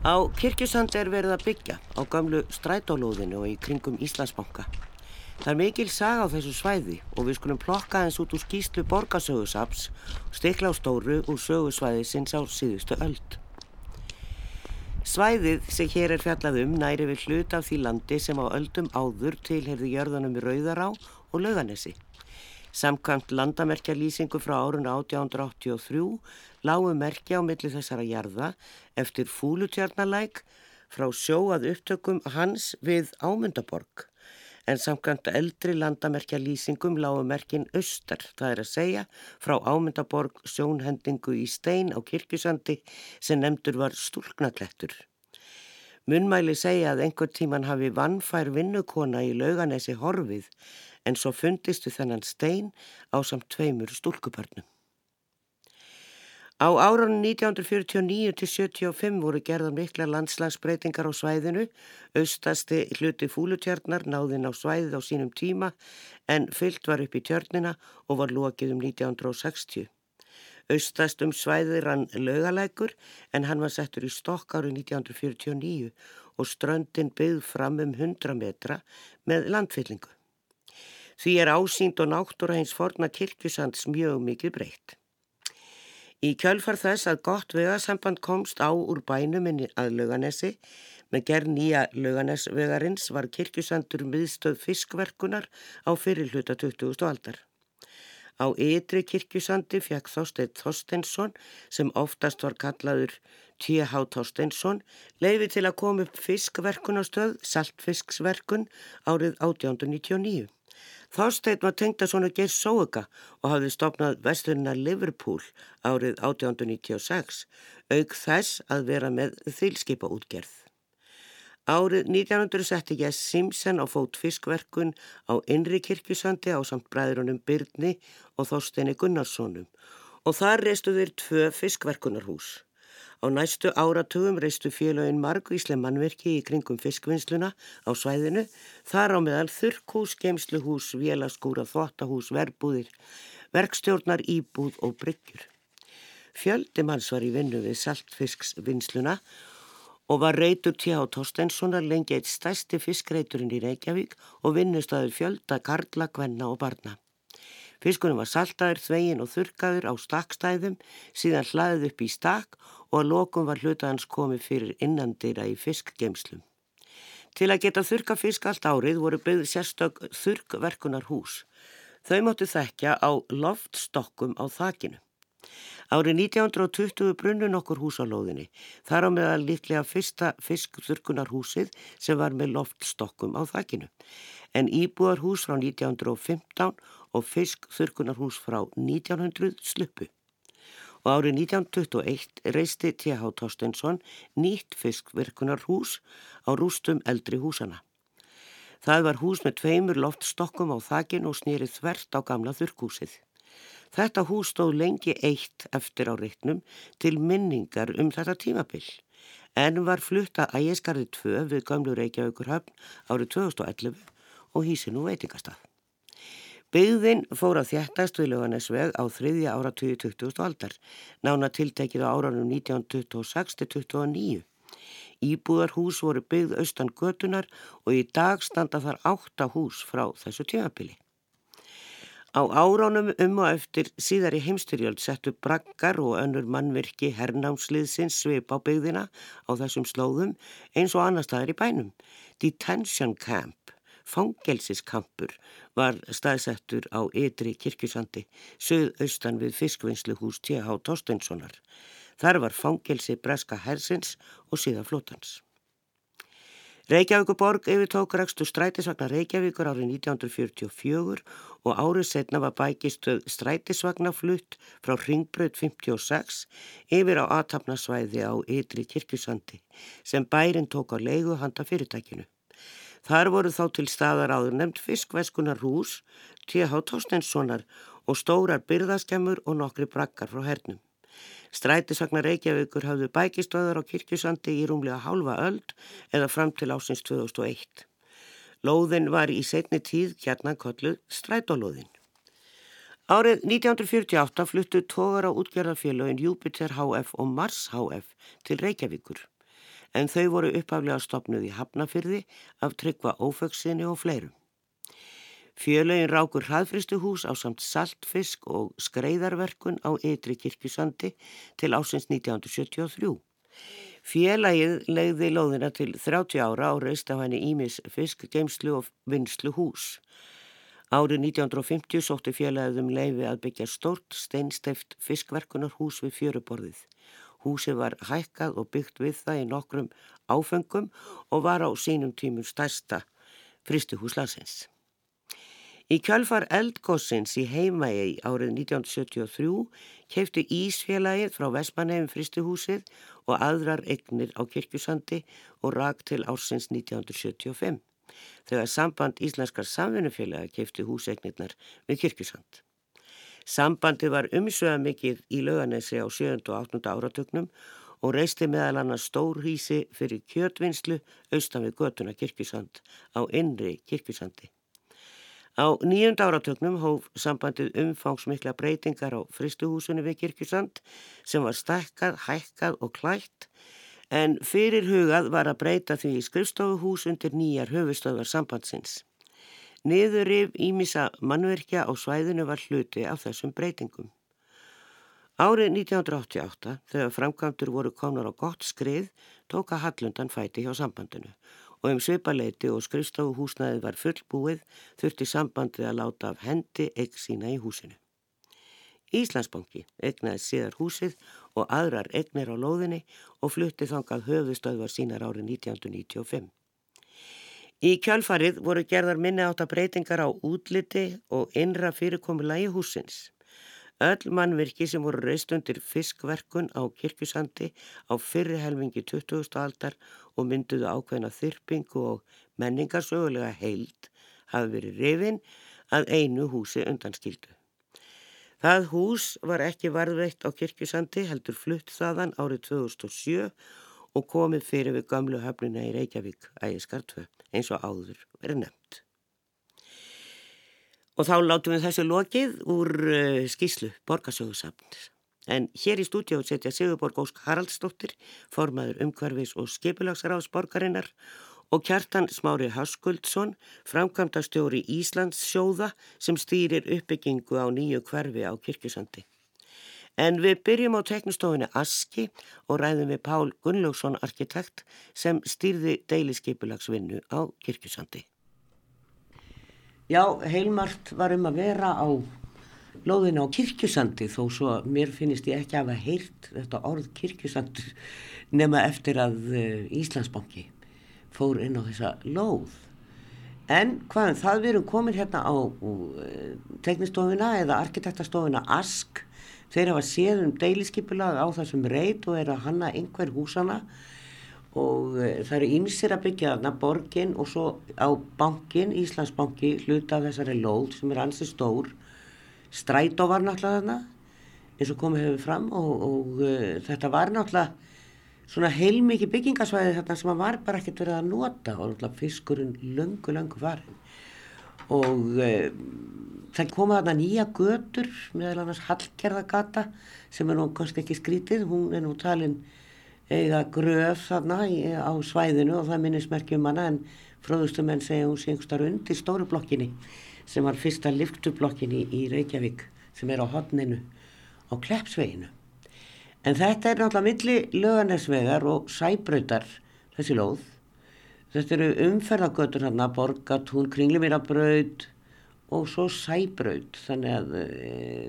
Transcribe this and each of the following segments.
Á kirkjusand er verið að byggja á gamlu strætólóðinu og í kringum Íslandsbanka. Það er mikil saga á þessu svæði og við skulum plokka eins út úr skýslu borgarsögusaps og stikla á stóru úr sögusvæði sinns á síðustu öld. Svæðið sem hér er fjallað um næri við hlut af því landi sem á öldum áður tilherði jörðunum Rauðará og Lauganesi. Samkvæmt landamerkjalýsingu frá árun 1883 lágu merkja á milli þessara jarða eftir fúlutjarnalæk frá sjóað upptökum hans við Ámundaborg. En samkvæmt eldri landamerkja lýsingum lágu merkin austar, það er að segja, frá Ámundaborg sjónhendingu í stein á kirkjusandi sem nefndur var stúlknaklettur. Munmæli segja að einhver tíman hafi vannfær vinnukona í lauganesi horfið en svo fundistu þennan stein á samt tveimur stúlkuparnum. Á árunum 1949 til 75 voru gerða mikla landslagsbreytingar á svæðinu, austasti hluti fúlutjarnar náðin á svæðið á sínum tíma en fyllt var upp í tjörnina og var lokið um 1960. Austast um svæðið rann lögalækur en hann var settur í stokk árið 1949 og ströndin byggð fram um 100 metra með landfyllingu. Því er ásýnd og náttúra hins forna kirkjusands mjög mikið breytt. Í kjölfar þess að gott vegasamband komst á úr bænuminni að Lauganesi með gerð nýja Lauganesvegarins var kirkjusandur miðstöð fiskverkunar á fyrirluta 20. aldar. Á ytri kirkjusandi fekk Þorstein Þorsteinsson sem oftast var kallaður T.H. Þorsteinsson leiði til að koma upp fiskverkunastöð, saltfisksverkun árið 1899. Þorstein var tengda svona Geir Sóega og hafði stopnað vesturina Liverpool árið 1896, auk þess að vera með þylskipa útgerð. Árið 1900 setti Jess Simpson á fót fiskverkun á Inri kirkjusandi á samt bræðrunum Byrni og Þorsteini Gunnarssonum og þar reistu þeir tvö fiskverkunarhús. Á næstu áratugum reistu félagin margvísle mannverki í kringum fiskvinnsluna á svæðinu, þar á meðal þurrkús, geimsluhús, vélaskúra, þvottahús, verbúðir, verkstjórnar, íbúð og bryggjur. Fjöldi manns var í vinnu við saltfisksvinnsluna og var reytur T.H. Torstenssonar lengi eitt stæsti fiskreiturinn í Reykjavík og vinnustaður fjölda karla, kvenna og barna. Fiskunum var saltaður, þvegin og þurkaður á stakkstæðum, síðan hlaðið upp í stakk og að lokum var hlutaðans komið fyrir innandira í fiskgeimslum. Til að geta þurka fisk allt árið voru byggð sérstök þurkverkunar hús. Þau móttu þekkja á loftstokkum á þakinu. Árið 1920 brunnu nokkur hús á lóðinni. Þar á meðal líklega fyrsta fiskþurkunarhúsið sem var með loftstokkum á þakinu. En íbúðarhús frá 1915 og fiskþurkunarhús frá 1900 sluppu. Og árið 1921 reisti T.H. Torstensson nýtt fiskverkunarhús á rústum eldri húsana. Það var hús með tveimur loftstokkum á þakin og snýrið þvert á gamla þurrkúsið. Þetta hús stóð lengi eitt eftir á reitnum til minningar um þetta tímabill en var flutta ægiskarði 2 við gamlu Reykjavíkurhöfn árið 2011 og hísi nú veitingastað. Byggðin fór að þjættast við löganesveg á þriðja ára 2020. aldar, nána tiltekið á áranum 1926-29. Íbúðarhús voru byggð austan götunar og í dag standa þar átta hús frá þessu tímabili. Á áránum um og eftir síðar í heimstyrjöld settu brakkar og önnur mannvirki herrnámsliðsins svip á byggðina á þessum slóðum eins og annar staðar í bænum. Detention Camp Fangelsiskampur var staðsettur á ytri kirkjusandi, söðaustan við fiskvinnsluhús T.H. Torstenssonar. Þar var fangelsi breska hersins og síðan flótans. Reykjavíkuborg yfirtók rækstu strætisvagnar Reykjavíkur árið 1944 og árið setna var bækistuð strætisvagnaflutt frá Ringbröð 56 yfir á aðtapnasvæði á ytri kirkjusandi sem bærin tók á leigu handa fyrirtækinu. Þar voru þá til staðar áður nefnd fiskveskunar hús, T.H. Tóstenssonar og stórar byrðaskemmur og nokkri brakkar frá hernum. Strætisvagnar Reykjavíkur hafðu bækistöðar á kirkjusandi í rúmlega hálfa öld eða fram til ásins 2001. Lóðin var í setni tíð hérna kolluð strætólóðin. Árið 1948 fluttu tógar á útgerðarfélagin Júpiter HF og Mars HF til Reykjavíkur. en þau voru uppaflega stopnuð í Hafnafyrði af tryggva óföksinni og fleirum. Fjölegin rákur hraðfristuhús á samt saltfisk og skreiðarverkun á ytri kirkjusandi til ásins 1973. Félagið leiði lóðina til 30 ára og reist á henni Ímis fisk, geimslu og vinslu hús. Árið 1950 sótti félagið um leiði að byggja stort steinsteft fiskverkunarhús við fjöruborðið. Húsi var hækkað og byggt við það í nokkrum áfengum og var á sínum tímum stærsta fristuhús landsins. Í kjálfar eldgossins í heimægi árið 1973 kefti Ísfélagið frá Vestmannheim fristuhúsið og aðrar egnir á kirkjusandi og rak til ársins 1975 þegar samband Íslenskar samvinnufélagi kefti húsegnirnar við kirkjusand. Sambandi var umsöða mikið í lauganesi á 7. og 8. áratögnum og reisti meðal annars stór hísi fyrir kjötvinnslu austan við götuna kirkjusand á innri kirkjusandi. Á nýjunda áratögnum hóf sambandið umfangsmikla breytingar á fristuhúsunni við Kirkjusand sem var stekkað, hækkað og klætt en fyrir hugað var að breyta því í skrifstofuhús undir nýjar höfustöðar sambandsins. Niðurif ímissa mannverkja á svæðinu var hluti af þessum breytingum. Árið 1988 þegar framkvæmdur voru komnar á gott skrið tóka Hallundan fæti hjá sambandinu og um svipaleiti og skrifstofuhúsnaðið var fullbúið þurfti sambandið að láta af hendi eign sína í húsinu. Íslandsbanki egnaði síðar húsið og aðrar egnir á lóðinni og flutti þangað höfustöðvar sínar árið 1995. Í kjálfarið voru gerðar minni átt að breytingar á útliti og innra fyrirkomulagi húsins. Öll mannvirki sem voru reist undir fiskverkun á kirkjusandi á fyrri helmingi 20. aldar og mynduðu ákveðna þyrpingu og menningarsögulega heild hafi verið rifin að einu húsi undanskildu. Það hús var ekki varðveitt á kirkjusandi heldur flutt þaðan árið 2007 og komið fyrir við gamlu höfnuna í Reykjavík ægiskartfu eins og áður verið nefnt. Og þá látum við þessu lokið úr uh, skíslu Borgarsögursafnis. En hér í stúdíu setja Sigurborg Ósk Haraldsdóttir, formaður umhverfis og skipulagsráðs borgarinnar og kjartan Smári Haskuldsson, framkvæmdastjóri Íslands sjóða sem stýrir uppbyggingu á nýju hverfi á kirkjusandi. En við byrjum á teknistofinni Aski og ræðum við Pál Gunnlaugsson arkitekt sem stýrði deiliskipulagsvinnu á kirkjusandi. Já, heilmart var um að vera á lóðinu á kirkjusandi þó svo mér finnist ég ekki að hafa heyrt þetta orð kirkjusandi nema eftir að uh, Íslandsbanki fór inn á þessa lóð. En hvaðan um það við erum komin hérna á uh, teknistofina eða arkitektastofina ASK. Þeir hafa séð um deiliskypulag á þessum reit og er að hanna einhver húsana og eh, það eru ýmsir að byggja þarna borgin og svo á bankin, Íslandsbanki hluta af þessari lóð sem er ansið stór strætó var náttúrulega þarna eins og komið hefur fram og, og uh, þetta var náttúrulega svona heilmikið byggingasvæði þarna sem var bara ekkert verið að nota og náttúrulega fiskurinn löngu, löngu farin og uh, það koma þarna nýja götur meðal annars Hallgerðagata sem er nú kannski ekki skrítið, hún er nú talinn eiga gröf þarna á svæðinu og það minnismerkjum hana en fróðustu menn segja hún sé einhverstar undir stóru blokkinni sem var fyrsta liftubblokkinni í Reykjavík sem er á hodninu á Kleppsveginu. En þetta er náttúrulega milli löganesvegar og sæbrautar þessi lóð. Þetta eru umferðagötur hann að borgatún, kringlumirabraut og svo sæbraut þannig að e,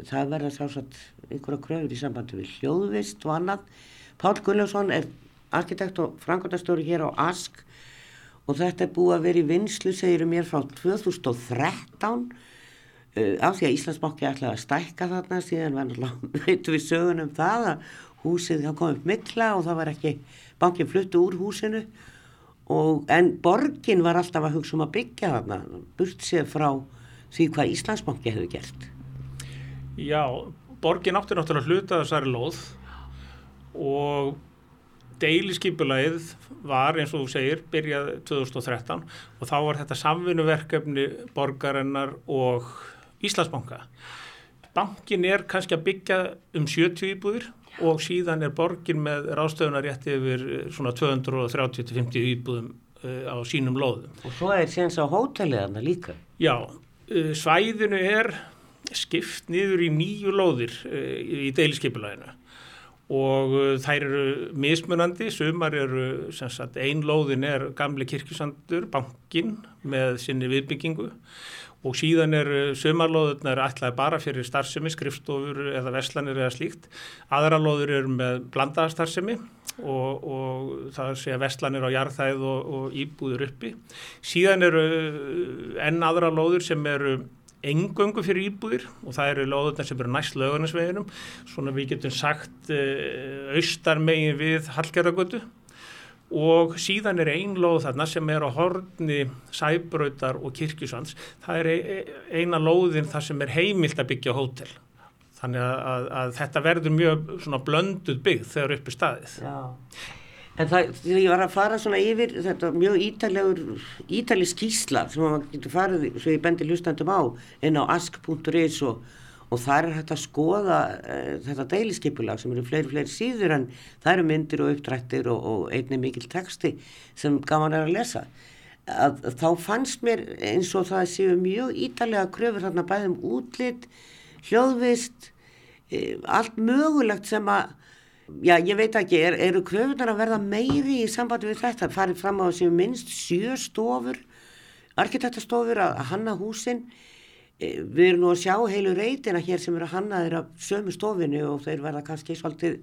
það verða sásagt einhverja kröfur í sambandi við hljóðvist og annað Pál Gullarsson er arkitekt og frangotastjóri hér á ASK og þetta er búið að vera í vinslu, segirum mér, frá 2013 uh, af því að Íslandsbóki ætlaði að stækka þarna síðan veitum við sögunum það að húsið það kom upp mikla og það var ekki, bankin fluttu úr húsinu og, en borgin var alltaf að hugsa um að byggja þarna, burt sér frá því hvað Íslandsbóki hefur gert. Já, borgin átti náttúrulega hluta þessari loð og deiliskypulæðið var eins og þú segir byrjað 2013 og þá var þetta samvinuverkefni borgarinnar og Íslandsbanka bankin er kannski að byggja um 70 íbúðir og síðan er borgin með ráðstöfunarétti yfir eh, svona 230-50 íbúðum uh, á sínum lóðum. Og svo er séns á hóteliðana líka. Já, uh, svæðinu er skipt niður í nýju lóðir uh, í deiliskeipulaginu og þær eru mismunandi, sumar eru, sem sagt, ein lóðin er gamle kirkjusandur, bankin með sinni viðbyggingu og síðan er sömarlóðurnar ætlaði bara fyrir starfsemi, skrifstofur eða veslanir eða slíkt. Aðra lóður eru með blandaða starfsemi og, og það sé að veslanir á jarðæð og, og íbúður uppi. Síðan eru enn aðra lóður sem eru engöngu fyrir íbúðir og það eru lóðurnar sem eru næst lögarnisveginum. Svona við getum sagt uh, austar megin við Hallgerðagötu og síðan er einlóð þarna sem er á horni sæbröytar og kirkjusands það er e, eina lóðin þar sem er heimilt að byggja hótel þannig að, að, að þetta verður mjög blönduð byggð þegar uppi staðið Já. En það, því ég var að fara svona yfir þetta mjög ítalegur ítali skísla sem maður getur farið svo ég bendi hlustandum á inn á ask.is og og þar er hægt að skoða uh, þetta deiliskeipula sem eru fleiri, fleiri síður en það eru myndir og uppdrættir og, og einni mikil texti sem gaman er að lesa. Að, að þá fannst mér eins og það séu mjög ítalega kröfur þarna bæðum útlitt, hljóðvist, e, allt mögulegt sem að, já ég veit ekki, er, eru kröfunar að verða meiri í sambandi við þetta, farið fram á séu minnst sjö stofur, arkitektastofur að, hanna húsinn, E, við erum nú að sjá heilu reytina hér sem eru að hanna þeirra sömu stofinu og þeir verða kannski svolítið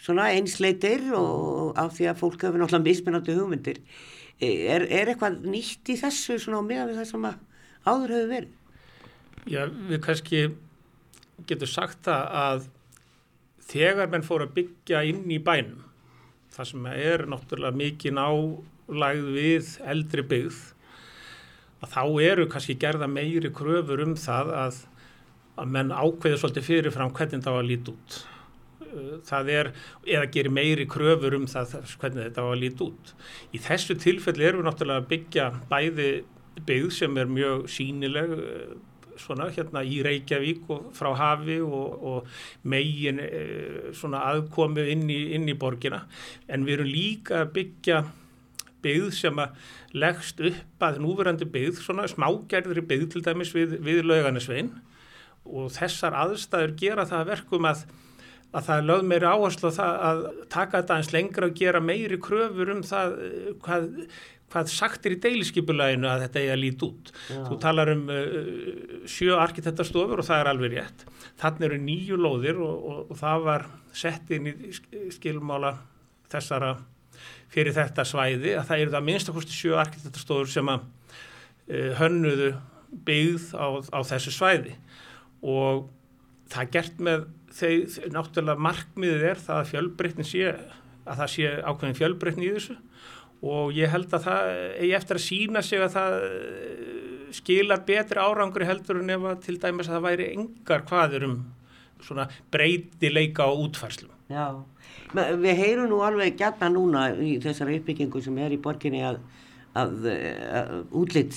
svona einsleitir og af því að fólk hefur náttúrulega mismunandi hugmyndir. E, er, er eitthvað nýtt í þessu svona á miða við það sem áður hefur verið? Já, við kannski getum sagt það að þegar menn fór að byggja inn í bænum það sem er náttúrulega mikið nálægð við eldri byggð að þá eru kannski gerða meiri kröfur um það að, að menn ákveður svolítið fyrirfram hvernig það var að líti út. Uh, það er, eða gerir meiri kröfur um það hvernig þetta var að líti út. Í þessu tilfelli erum við náttúrulega að byggja bæði byggð sem er mjög sínileg uh, svona hérna í Reykjavík og frá hafi og, og megin uh, svona aðkomu inn í, inn í borgina. En við erum líka að byggja byggð sem að leggst upp að núverandi byggð, svona smágerðri byggð til dæmis við, við lauganisvein og þessar aðstæður gera það verkum að, að það er lögð meiri áherslu að, taka þetta eins lengra og gera meiri kröfur um það hvað, hvað sagt er í deiliskypulæginu að þetta er að líti út. Já. Þú talar um uh, sjö arkitektastofur og það er alveg rétt. Þannig eru nýju lóðir og, og, og það var sett inn í skilmála þessara fyrir þetta svæði að það eru það minnstakosti sjö arkitektastofur sem að uh, hönnuðu byggð á, á þessu svæði og það er gert með þeir náttúrulega markmiðið er það að fjölbreytnin sé að það sé ákveðin fjölbreytni í þessu og ég held að það eigi eftir að sína sig að það eh, skilar betri árangri heldur en ef að til dæmis að það væri engar hvaður um svona breytileika á útfærslum. Já, Við heyrum nú alveg gætna núna í þessari uppbyggingu sem er í borginni að, að, að útlitt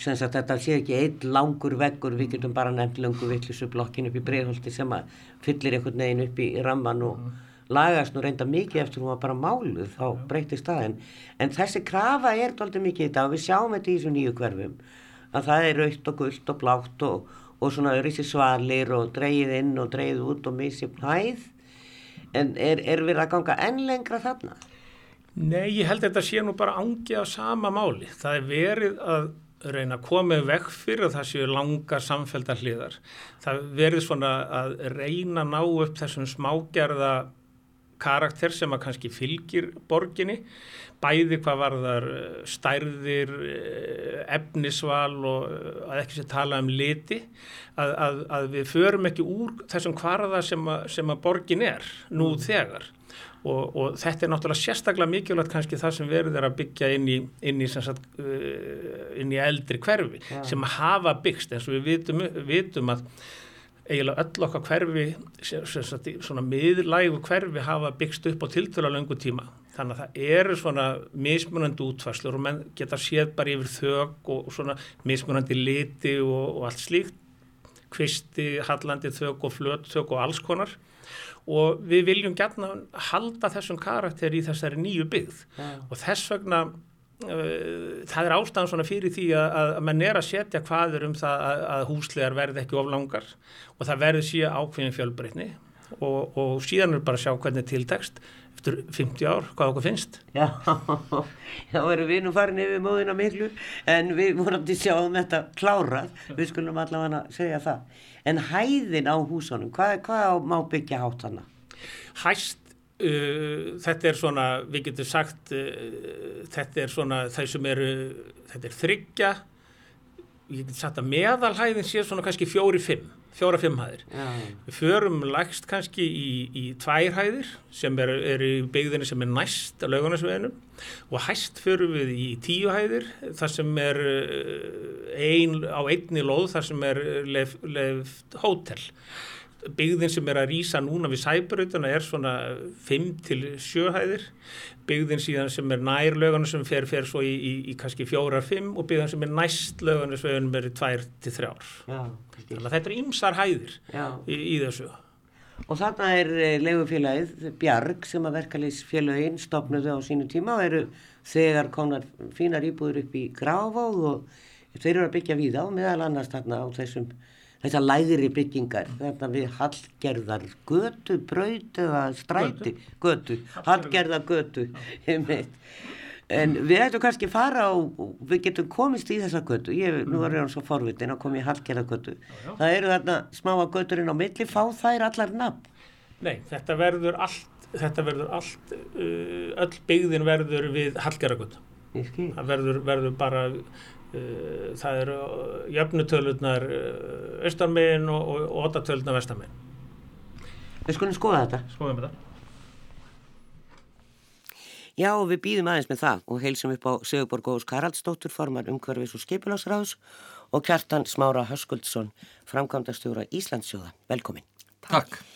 sem sagt þetta sé ekki einn langur veggur, við getum bara nefnt langu vittlisu blokkin upp í bregðholti sem að fyllir einhvern veginn upp í ramman og mm. lagast nú reynda mikið eftir hún var bara máluð þá breyti staðin en þessi krafa er doldið mikið í og við sjáum þetta í þessu nýju hverfum að það er raukt og gullt og blátt og, og svona örysi svalir og dreyið inn og dreyið út og misið hæð en er, er við að ganga enn lengra þarna? Nei, ég held að þetta sé nú bara ángi á sama máli. Það er verið að reyna að koma vekk fyrir að það séu langar samfélgdar hliðar. Það verið svona að reyna að ná upp þessum smágerða karakter sem að kannski fylgir borginni, bæði hvað var þar eh, stærðir, eh, efnisval og eh, að ekki sé tala um liti, að, að, að við förum ekki úr þessum kvarða sem að, sem að borgin er nú mm. þegar. Og, og þetta er náttúrulega sérstaklega mikilvægt kannski það sem verður er að byggja inn í, inn í, sagt, inn í eldri hverfi ja. sem hafa byggst eins og við vitum, vitum að eiginlega öll okkar hverfi, svona miðlægu hverfi hafa byggst upp á tiltöla löngu tíma. Þannig að það eru svona mismunandi útvarslur og menn geta séð bara yfir þög og svona mismunandi liti og, og allt slíkt, kvisti, hallandi þög og flöt þög og alls konar. og við viljum gætna halda þessum karakter í þessari nýju byggð Já. og þess vegna uh, það er ástæðan svona fyrir því að, að mann er að setja hvaður um það að, að húslegar verði ekki oflangar og það verði síðan ákveðin fjölbreytni og, og síðan er bara að sjá hvernig tiltekst eftir 50 ár, hvað okkur finnst Já, þá erum við nú farin yfir móðina miklu en við vonandi sjáum þetta klárað, við skulum allavega segja það. En hæðin á húsunum, hvað, hvað má byggja hátt hana? hæst uh, þetta er svona, við getum sagt uh, þetta er svona þeir sem eru, þetta er þryggja ég getum sagt að meðalhæðin sé svona kannski fjóri-fimm fjóra-fimm hæðir. Við förum lægst kannski í, í tvær hæðir sem eru er í byggðinni sem er næst á laugunarsveginum og hæst förum við í tíu hæðir þar sem er uh, ein, á einni lóð þar sem er lef, lef hótel. Byggðin sem er að rýsa núna við sæbrutuna er svona 5 til 7 hæðir. Byggðin síðan sem er nær laugunum sem fer, fer svo í, í, í kannski 4-5 og byggðin sem er næst laugunarsveginum er 2 til 3 ár. já, kannski. Þannig að þetta er ymsar hæðir í, í þessu. Og þarna er leigufélagið Bjarg sem að verkalýsfélagin stopnuðu á sínu tíma og eru þegar komnar fínar íbúður upp í Grafóð og þeir eru að byggja víða og meðal annars þarna á þessum þessar lægri byggingar þarna við hallgerðar götu, braut eða stræti, götu, hallgerðar götu. en við ættum kannski fara á við getum komist í þessa götu. Ég, nú er hann svo forvitin að koma í hallgerðar götu. Það eru þarna smáa göturinn á milli fá þær allar nafn? Nei, þetta verður allt, þetta verður allt, uh, öll byggðin verður við Hallgerðargötu. ég skil. Það verður, verður bara, það eru jöfnutölurnar uh, austarmegin og, og, og otatölurnar vestarmegin. Við skulum skoða þetta. Skoðum þetta. Já, og við býðum aðeins með það og heilsum upp á Sigurborg Ósk Haraldsdóttur, formar umhverfis og skipulagsráðs og Kjartan Smára Höskuldsson, framkvæmdastjóra Íslandsjóða. Velkomin. Takk. Já,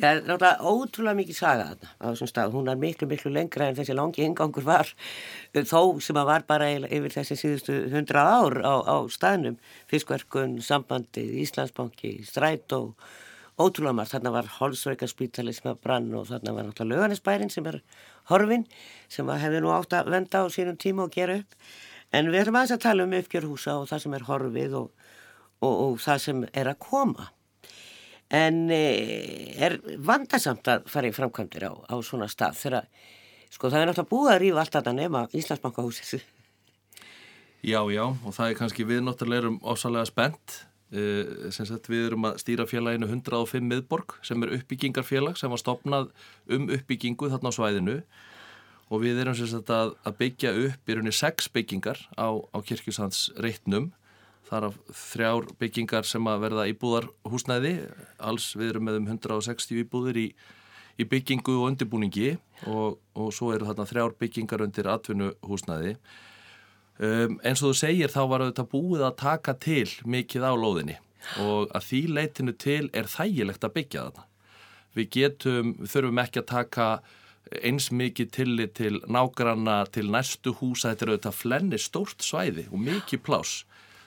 það er náttúrulega ótrúlega mikið saga þarna á þessum stað. Hún er miklu, miklu lengra en þessi langi ingangur var þó sem að var bara yfir þessi síðustu hundra ár á, á staðnum. Fiskverkun, sambandi, Íslandsbanki, strætó, ótrúlega margt. Þarna var Holsveikaspítali sem að brann og þarna var náttúrulega löganisbærin sem er horfin sem hefði nú átt að venda á sínum tíma og gera upp. En við erum aðeins að tala um uppgjörhúsa og það sem er horfið og, og, og það sem er að koma. En eh, er vandasamt að fara í framkvæmdir á, á svona stað þegar, sko það er náttúrulega búið að rífa allt þetta nema Íslandsbankahúsið. Já, já, og það er kannski við náttúrulega erum ósalega spennt. Uh, sem sagt við erum að stýra félaginu 105 miðborg sem er uppbyggingarfélag sem var stopnað um uppbyggingu þarna á svæðinu og við erum sem sagt að, að byggja upp í rauninni sex byggingar á, á kirkjusands reitnum þar af þrjár byggingar sem að verða íbúðarhúsnæði alls við erum með um 160 íbúðir í, í byggingu og undirbúningi og, og svo eru þarna þrjár byggingar undir atvinnuhúsnæði Um, eins og þú segir þá var auðvitað búið að taka til mikið á lóðinni og að því leitinu til er þægilegt að byggja þarna. Við getum, við þurfum ekki að taka eins mikið tillit til nágranna til næstu húsa, þetta er auðvitað flenni stórt svæði og mikið plás.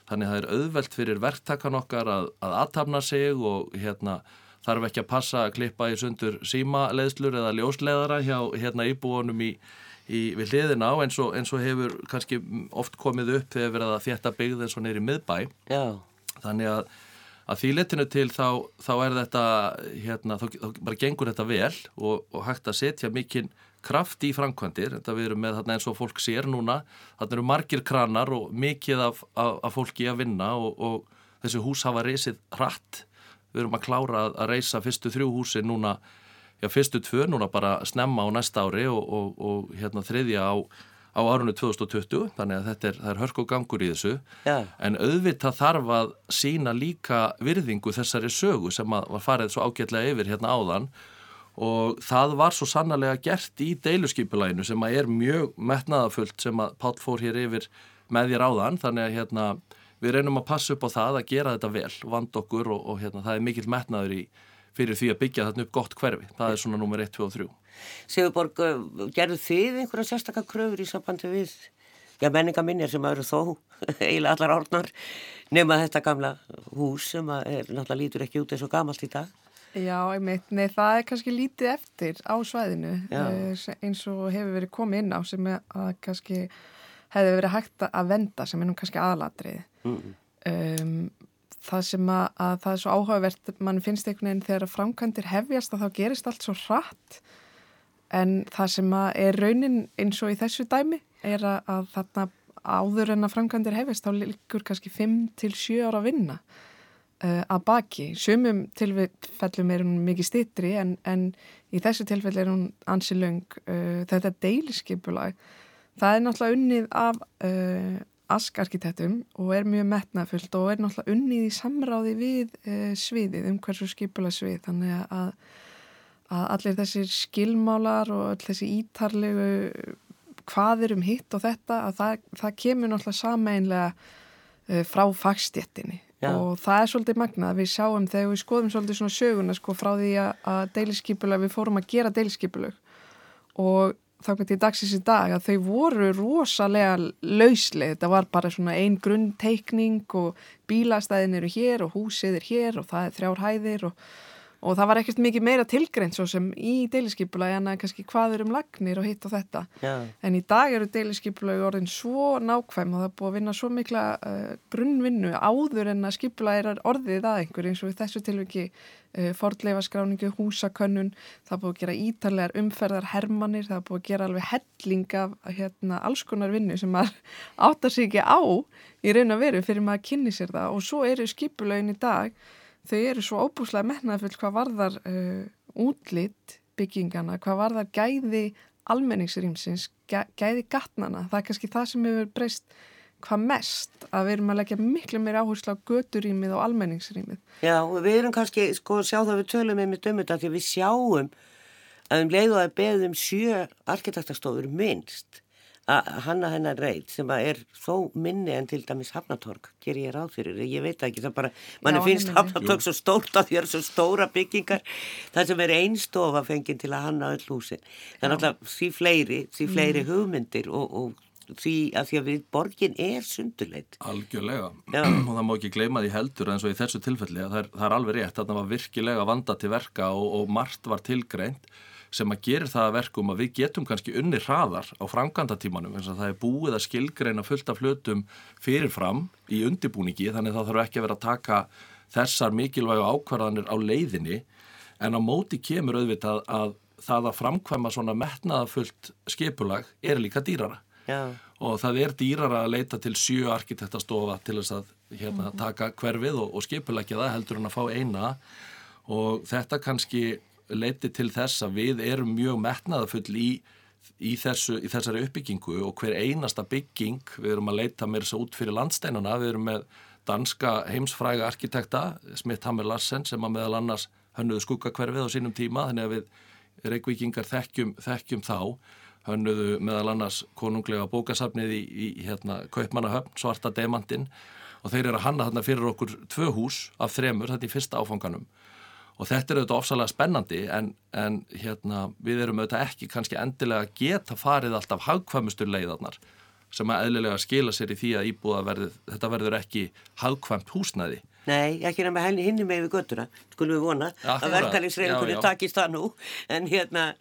Þannig að það er auðvelt fyrir verktakan okkar að, að aðtapna sig og hérna þarf ekki að passa að klippa í sundur símaleðslur eða ljósleðara hjá hérna íbúanum í í, við hliðina á eins og, eins og hefur kannski oft komið upp þegar verið að þétta byggð eins og neyri miðbæ. Já, þannig að, að því letinu til þá, þá er þetta hérna, þá, þá bara gengur þetta vel og, og hægt að setja mikinn kraft í framkvæmdir, þetta við erum með þarna eins og fólk sér núna, þarna eru margir kranar og mikið af, af, af fólki að vinna og, og þessi hús hafa reysið hratt, við erum að klára að, að reysa fyrstu þrjú húsi núna já, fyrstu tvö núna bara snemma á næsta ári og, og, og hérna þriðja á, á árunni 2020 þannig að þetta er, er hörk og gangur í þessu. Já, en auðvitað þarf að sína líka virðingu þessari sögu sem var farið svo ágætlega yfir hérna áðan og það var svo sannarlega gert í deiluskipulæginu sem að er mjög metnaðafullt sem að Pál fór hér yfir með þér áðan þannig að hérna við reynum að passa upp á það að gera þetta vel, vand okkur og, og hérna það er mikill metnaður í fyrir því að byggja þarna upp gott hverfi. Það er svona nummer 1, 2 og 3. Sigurborg, gerðu þið einhverja sérstakka kröfur í sambandi við já, menningaminjar sem eru þó eiginlega allar orðnar nema þetta gamla hús sem er náttúrulega lítur ekki út eins og gamalt í dag? Já, einmitt, nei það er kannski lítið eftir á svæðinu uh, eins og hefur verið komið inn á sem að kannski hefur verið hægt að venda sem er nú kannski aðalatrið mm. um, það sem að, að það er svo áhugavert mann finnst einhvern veginn þegar framkvæmdir hefjast að þá gerist allt svo hratt en það sem að er raunin eins og í þessu dæmi er að, að þarna áður en að framkvæmdir hefjast þá líkur kannski 5-7 ára að vinna uh, að baki. Sumum tilfellum er hún mikið stittri en, en í þessu tilfell er hún ansi löng. Uh, þetta deiliskypulag það er náttúrulega unnið af uh, askarkitektum og er mjög metnafullt og er náttúrulega unnið í samráði við sviðið um hversu skipula svið þannig að, að allir þessir skilmálar og allir þessi ítarlegu hvað er um hitt og þetta að það, það kemur náttúrulega sameinlega frá fagstjettinni og það er svolítið magnað við sjáum þegar við skoðum svolítið svona söguna sko frá því að, að deiliskypulag við fórum að gera deiliskypulag og þá gæti ég dagsins í dag að þau voru rosalega lauslega, þetta var bara svona ein grunnteikning og bílastæðin eru hér og húsið er hér og það er þrjár hæðir og og það var ekkert mikið meira tilgreint svo sem í deiliskypulagi en að kannski hvað er um lagnir og hitt og þetta. Já. en í dag eru deiliskypulagi orðin svo nákvæm og það er búið að vinna svo mikla uh, grunnvinnu áður en að skypulagi er orðið að einhver eins og í þessu tilviki uh, fordleifaskráningu, húsakönnun. Það er búið að gera ítarlegar umferðar hermanir, það er búið að gera alveg helling af hérna, alls konar vinnu sem maður áttar sig ekki á í raun og veru fyrir maður að kynni sér það. Og svo eru skypulagin í dag þau eru svo óbúslega metnaðfull hvað varðar uh, útlitt byggingana, hvað varðar gæði almenningsrýmsins, gæði gatnana, það er kannski það sem hefur breyst hvað mest að við erum að leggja miklu meira áherslu á göturýmið og almenningsrýmið. Já, við erum kannski, sko, sjá það við tölum með mitt um þetta því við sjáum að um leiðu að beðum sjö arkitektastofur minnst að hanna hennar reyð sem að er þó minni en til dæmis Hafnatorg ger ég ráð fyrir, ég veit ekki það bara, manni finnst Hafnatorg svo stórt að því að það er svo stóra byggingar það sem er einstofa fenginn til að hanna öll húsin, það er alltaf því fleiri, því fleiri mm. hugmyndir og, og því að því að við borgin er sunduleit. Algjörlega Já. og það má ekki gleyma því heldur eins og í þessu tilfelli að það er, það er alveg rétt, það var virkilega vanda til verka og, og margt var tilgreint sem að gerir það að verkum að við getum kannski unni hraðar á framkvæmdatímanum eins og það er búið að skilgreina fullt af hlutum fyrirfram í undibúningi þannig þá þarf ekki að vera að taka þessar mikilvægu ákvarðanir á leiðinni en á móti kemur auðvitað að það að framkvæma svona metnaðafullt skipulag er líka dýrara Já. og það er dýrara að leita til sjö arkitektastofa til þess að hérna, mhm. taka hverfið og, og skipulagja það heldur en að fá eina og þetta kannski leiti til þess að við erum mjög metnaðafull í, í, þessu, í þessari uppbyggingu og hver einasta bygging, við erum að leita mér svo út fyrir landsteinuna, við erum með danska heimsfræga arkitekta Smith Hammer Larsen sem að meðal annars hönnuðu skuggakverfið á sínum tíma þannig að við reykvíkingar þekkjum, þekkjum þá. Hönnuðu meðal annars konunglega bókasafnið í, í hérna, Kaupmannahöfn, Svarta Demantinn. Og þeir eru að hanna þarna fyrir okkur tvö hús af þremur, þetta er fyrsta áfanganum og þetta er auðvitað ofsalega spennandi en, en hérna, við erum auðvitað ekki kannski endilega geta farið alltaf hagkvæmustur leiðarnar sem að eðlilega skila sér í því að íbúða verður, þetta verður ekki hagkvæmt húsnæði. Nei, ekki nefnir henni með við göttuna, skulum við vona ja, að verkefnisreikunni takist það nú. En hérna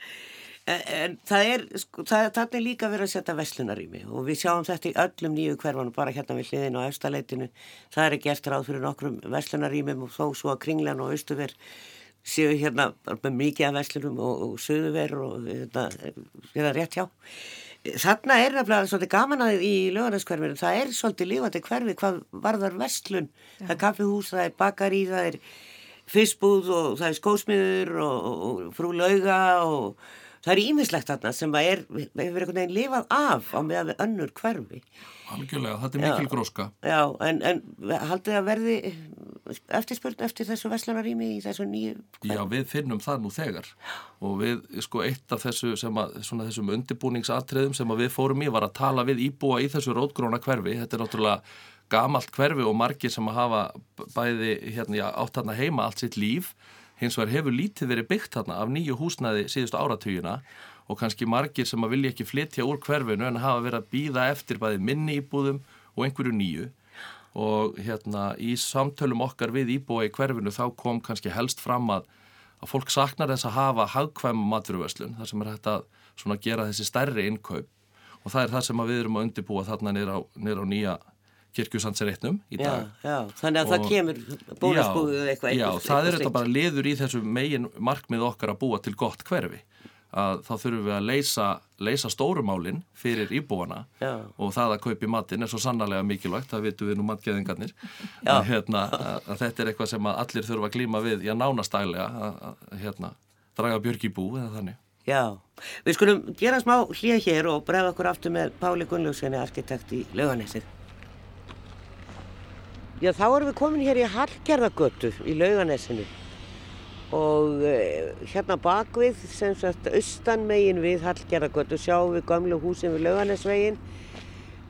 en það er, sko, það, það er líka verið að setja veslunarími og við sjáum þetta í öllum nýju hverfanum, bara hérna við hliðin á efstaleitinu, það er ekki eftir áð fyrir nokkrum veslunarímim og þó svo að kringlan og austuver séu hérna með mikið af veslunum og, og söðuver og þetta er það rétt hjá. Þarna er nefnilega svolítið gaman aðeins í lögarnarskverfinu, það er svolítið lífandi hverfi hvað varðar vestlun Já. það er kaffihús, það er bakari, það er fyrstbúð og það er skósmiður og, og, og frú lauga og það er ímislegt þarna sem er, hefur einhvern veginn lifað af á meðan við önnur hverfi. Algjörlega, þetta er mikil gróska. Já, en, en haldið að verði eftirspurn eftir þessu veslunarými í þessu nýju hverfi? Já, við finnum það nú þegar og við, sko, eitt af þessu sem að, svona þessum undirbúningsatriðum sem við fórum í var að tala við íbúa í þessu rótgróna hverfi. Þetta er náttúrulega gamalt hverfi og margir sem að hafa bæði hérna, átt hérna heima allt sitt líf hins vegar hefur lítið verið byggt þarna af nýju húsnaði síðustu áratugina og kannski margir sem að vilja ekki flytja úr hverfinu en hafa verið að býða eftir bæði minni íbúðum og einhverju nýju. Og hérna í samtölum okkar við íbúi í hverfinu þá kom kannski helst fram að, að fólk saknar þess að hafa hagkvæm maturverslun þar sem er hægt að gera þessi stærri innkaup. Og það er það sem við erum að undibúa þarna nýra á, á nýja kirkjusandsreitnum í dag. Já, já, þannig að og, það kemur bólasbúðu eitthvað. Já, eitthvað, það er þetta bara liður í þessu megin markmið okkar að búa til gott hverfi. Að þá þurfum við að leysa, leysa stórumálinn fyrir íbúana já. og það að kaupi matinn er svo sannarlega mikilvægt, það vitum við nú matgeðingarnir, að, hérna, að þetta er eitthvað sem allir þurfa að glíma við, já nánastælega, að hérna, draga björg í bú eða þannig. Já, við skulum gera smá hlið hér og bregða okkur aftur með Páli Gunnljófssoni, arkitekt í Lauganessið. Já, þá erum við komin hér í Hallgerðagötu í Lauganessinu og eh, hérna bakvið, sem sagt austan megin við Hallgerðagötu sjáum við gamlu húsin við Lauganessvegin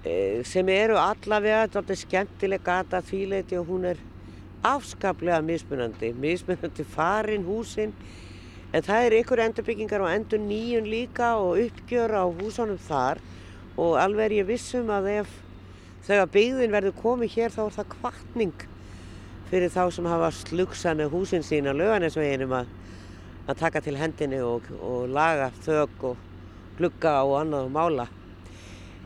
eh, sem eru allavega, þetta er skemmtileg gata þvíleiti og hún er afskaplega mismunandi, mismunandi farin húsin. En það er ykkur endurbyggingar og endur nýjun líka og uppgjör á húsunum þar. Og alveg er ég vissum að ef þegar byggðin verður komið hér þá er það kvartning fyrir þá sem hafa slugsa með húsin sín á löganesveginum að, að taka til hendinni og, og laga þög og glugga og annað og mála.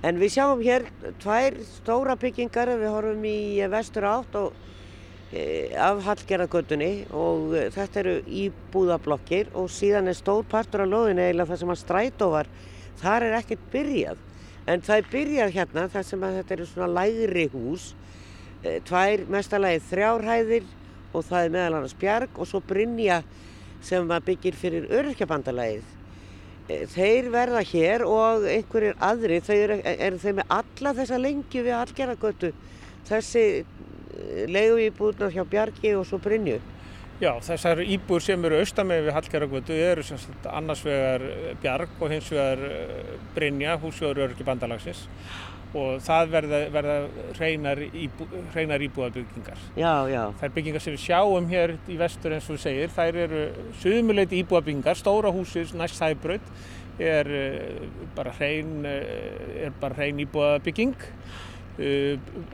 En við sjáum hér tvær stóra byggingar, við horfum í vestur átt og e, af Hallgerðagötunni og e, þetta eru íbúðablokkir og síðan er stór partur á loðinu eða það sem að strætóvar, þar er ekkert byrjað. En það er byrjað hérna þar sem að þetta eru svona lægri hús, e, tvær mestalagi þrjárhæðir og það er meðal annars bjarg og svo Brynja sem byggir fyrir öryrkjabandalagið. E, þeir verða hér og einhverjir aðri, þau eru, eru þeir með alla þessa lengi við allgerðagötu, þessi e, leiðu íbúðnar hjá bjargi og svo Brynju. Já, þessar íbúr sem eru austamegi við Hallgerðargötu eru sagt, annars vegar Bjarg og hins vegar eh, Brynja, húsfjóður öryggi bandalagsins og það verða, verða hreinar, íbú, hreinar íbúðabyggingar. Já, já. Er byggingar sem við sjáum hér í vestur eins og við segir, þær eru sögumuleiti íbúðabyggingar, stóra húsið næst sæbröð er eh, bara hrein, eh, er bara hrein íbúðabygging.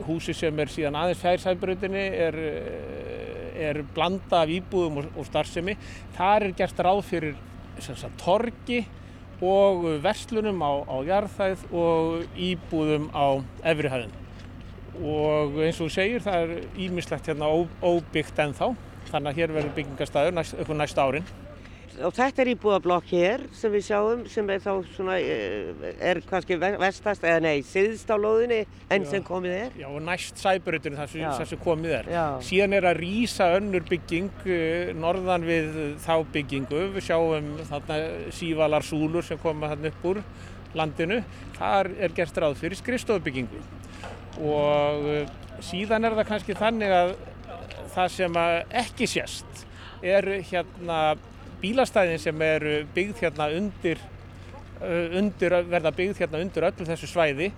Húsið sem er síðan aðeins fjær sæbröðinni er er blanda af íbúðum og, og starfsemi. Það er gert ráð fyrir sagt, torgi og verslunum á, á jarðhæð og íbúðum á efrihæðin. Og eins og þú segir það er ímislegt hérna ó, óbyggt ennþá þannig að hér verður byggingastæður næst, næst árin og þetta er íbúðablokk hér sem við sjáum sem er þá svona, eh, er kannski vestast eða nei, siðst á lóðinni enn sem komið er. Já og næst sæbrutinu þar sem komið er. Já. Síðan er að rýsa önnur bygging eh, norðan við þá byggingu, við sjáum þarna sívalar súlur sem koma þarna upp úr landinu, þar er gert ráð fyrir skrifstofbyggingu og eh, síðan er það kannski þannig að það sem ekki sést er hérna bílastæðin sem eru byggð hérna undir, uh, undir verða byggð hérna undir öllu þessu svæði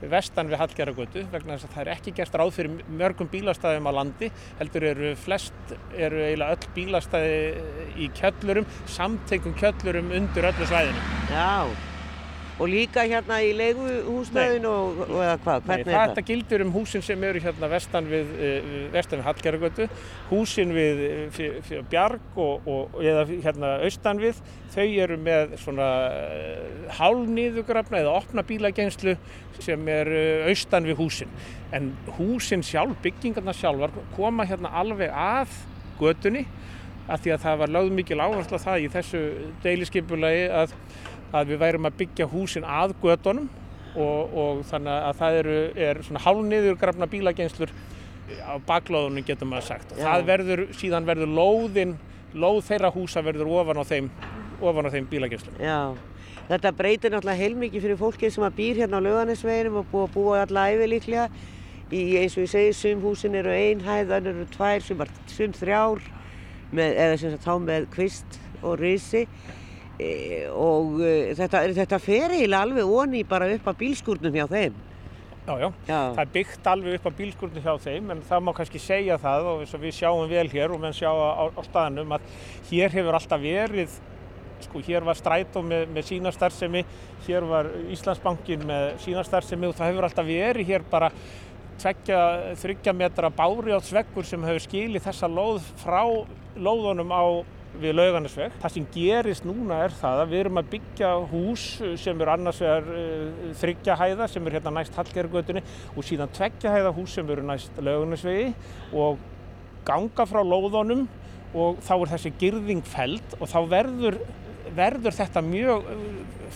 vestan við Hallgerðargötu vegna þess að það er ekki gert ráð fyrir mörgum bílastæðum á landi heldur eru flest, eru eiginlega öll bílastæði í kjöllurum samtengum kjöllurum undir öllu svæðinu. Já Og líka hérna í leiguhúsnæðin og, og eða hvað? Hvernig Nei, er þetta gildur um húsin sem eru hérna vestan við, uh, við Hallgerðargötu, húsin við fyr, eh, fyr Bjarg og, og eða hérna austan við, þau eru með svona uh, hálnýðugrafna eða opna bílagengslu sem er austan við húsin. En húsin sjálf, byggingarna sjálfar, koma hérna alveg að götunni að því að það var lögð mikil áherslu að það í þessu deiliskeipulagi að að við værum að byggja húsin að gödunum og, og þannig að það eru, er svona hálniður grafna bílageinslur á baklóðunum getur maður sagt og Já. það verður, síðan verður lóðin, lóð þeirra húsa verður ofan á þeim, ofan á þeim bílageinslum. Já, þetta breytir náttúrulega heilmikið fyrir fólkið sem að býr hérna á löðanesveginum og búið að búa allar æfi líklega í eins og ég segi, sum húsin eru einhæð, þannig eru tvær, sum, sum þrjár með, eða sem sagt þá með kvist og risi og e, þetta, þetta fer eiginlega alveg onni bara upp að bílskurnum hjá þeim. Já, já, já, það er byggt alveg upp að bílskurnum hjá þeim en það má kannski segja það og við sjáum vel hér og menn sjá á, á staðanum að hér hefur alltaf verið, sko hér var Strætó með, með sína starfsemi, hér var Íslandsbankin með sína starfsemi og það hefur alltaf verið hér bara tveggja, þryggja metra bári á sveggur sem hefur skilið þessa lóð frá lóðunum á við lauganisveg. Það sem gerist núna er það að við erum að byggja hús sem eru annars vegar uh, þryggja hæða sem eru hérna næst Hallgerðgötunni og síðan tveggja hæða hús sem eru næst lauganisvegi og ganga frá lóðunum og þá er þessi girðing feld og þá verður, verður þetta mjög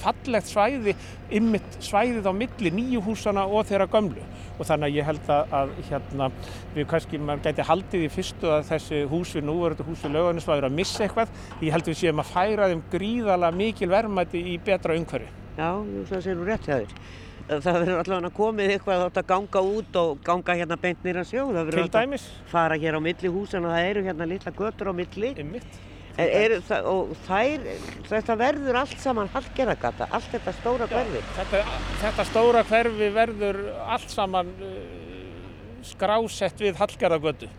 fallegt svæði, ymmit svæðið á milli nýju húsana og þeirra gömlu og þannig að ég held að, að hérna, við kannski, maður gæti haldið í fyrstu að þessi hús við núverðu hús við löganisvæður að missa eitthvað, ég held við séum að færa þeim gríðala mikil verðmætti í betra umhverfi. Já, það séu nú rétt þér. Það verður allavega komið eitthvað að ganga út og ganga hérna beint nýra sjó. Til dæmis. Fara hér á milli húsan og það eru hérna litla götur á milli. Ymmitt. Er, er, og þær, þetta verður allt saman Hallgerðagata, allt þetta stóra hverfi? Þetta, þetta stóra hverfi verður allt saman uh, skrásett við Hallgerðagötu.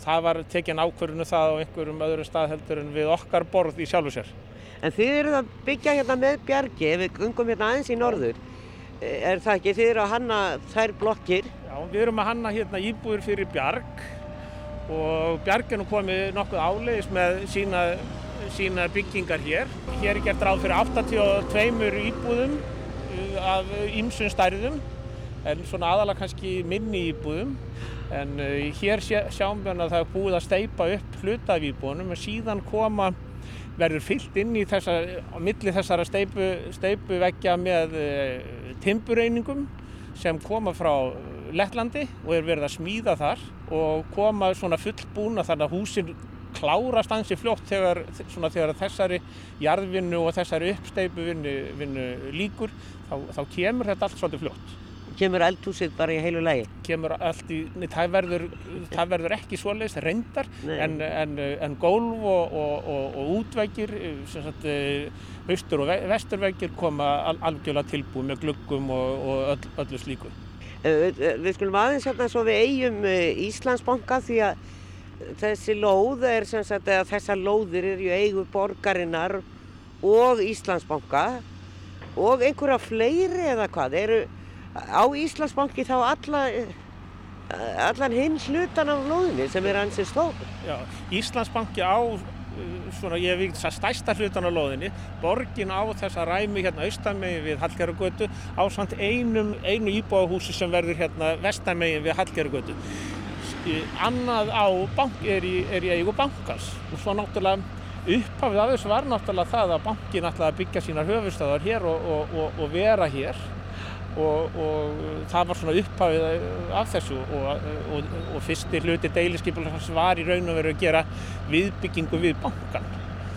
Það var tekinn ákvörðinu það á einhverjum öðru stað heldur en við okkar borð í sjálfu sér. En þið eruð að byggja hérna með bjargi, ef við ungum hérna aðeins í norður, er það ekki? Þið eru að hanna þær blokkir? Já, við erum að hanna hérna íbúður fyrir bjarg og bjarginu komið nokkuð áleiðis með sína, sína byggingar hér. Hér er gert ráð fyrir 82 íbúðum uh, af ýmsum stærðum en svona aðalega kannski minni íbúðum en uh, hér sjáum við að það er búið að steipa upp hluta af íbúðunum og síðan koma verður fyllt inn í þessa, á milli þessara steipu, steipu veggja með uh, timbureiningum sem koma frá Lettlandi og er verið að smíða þar og koma svona fullbúna þannig að húsin klárast ansi fljótt þegar, svona, þegar þessari jarðvinnu og þessari uppsteipu vinnu, líkur þá, þá kemur þetta allt svolítið fljótt. Kemur eldhúsið bara í heilu lægi? Kemur allt í, það verður, það verður ekki svoleiðis reyndar en, en, en gólf og, og, og, og útveggir, sagt, austur og vesturveggir koma al, algjörlega tilbúið með gluggum og öll, öllu slíku. Við skulum aðeins hérna svo við eigum Íslandsbanka því að þessi lóð er sem sagt að þessar lóðir eru eigu borgarinnar og Íslandsbanka og einhverja fleiri eða hvað eru á Íslandsbanki þá alla, allan hinn hlutan af lóðinni sem er ansið stóð. Já, Íslandsbanki á svona ég hef vikt stærsta hlutan á loðinni borgin á þessa ræmi hérna austamegin við Hallgerðugötu á samt einum, einu íbúahúsi sem verður hérna vestamegin við Hallgerðugötu annað á bank er í, er í eigu bankans. Og svo náttúrulega upphafið af þessu var náttúrulega það að bankin ætlaði að byggja sínar höfustöðar hér og, og, og, og vera hér Og, og það var svona upphafið af þessu og, og, og fyrsti hluti deiliskypulans var í raun og veru að gera viðbyggingu við bankan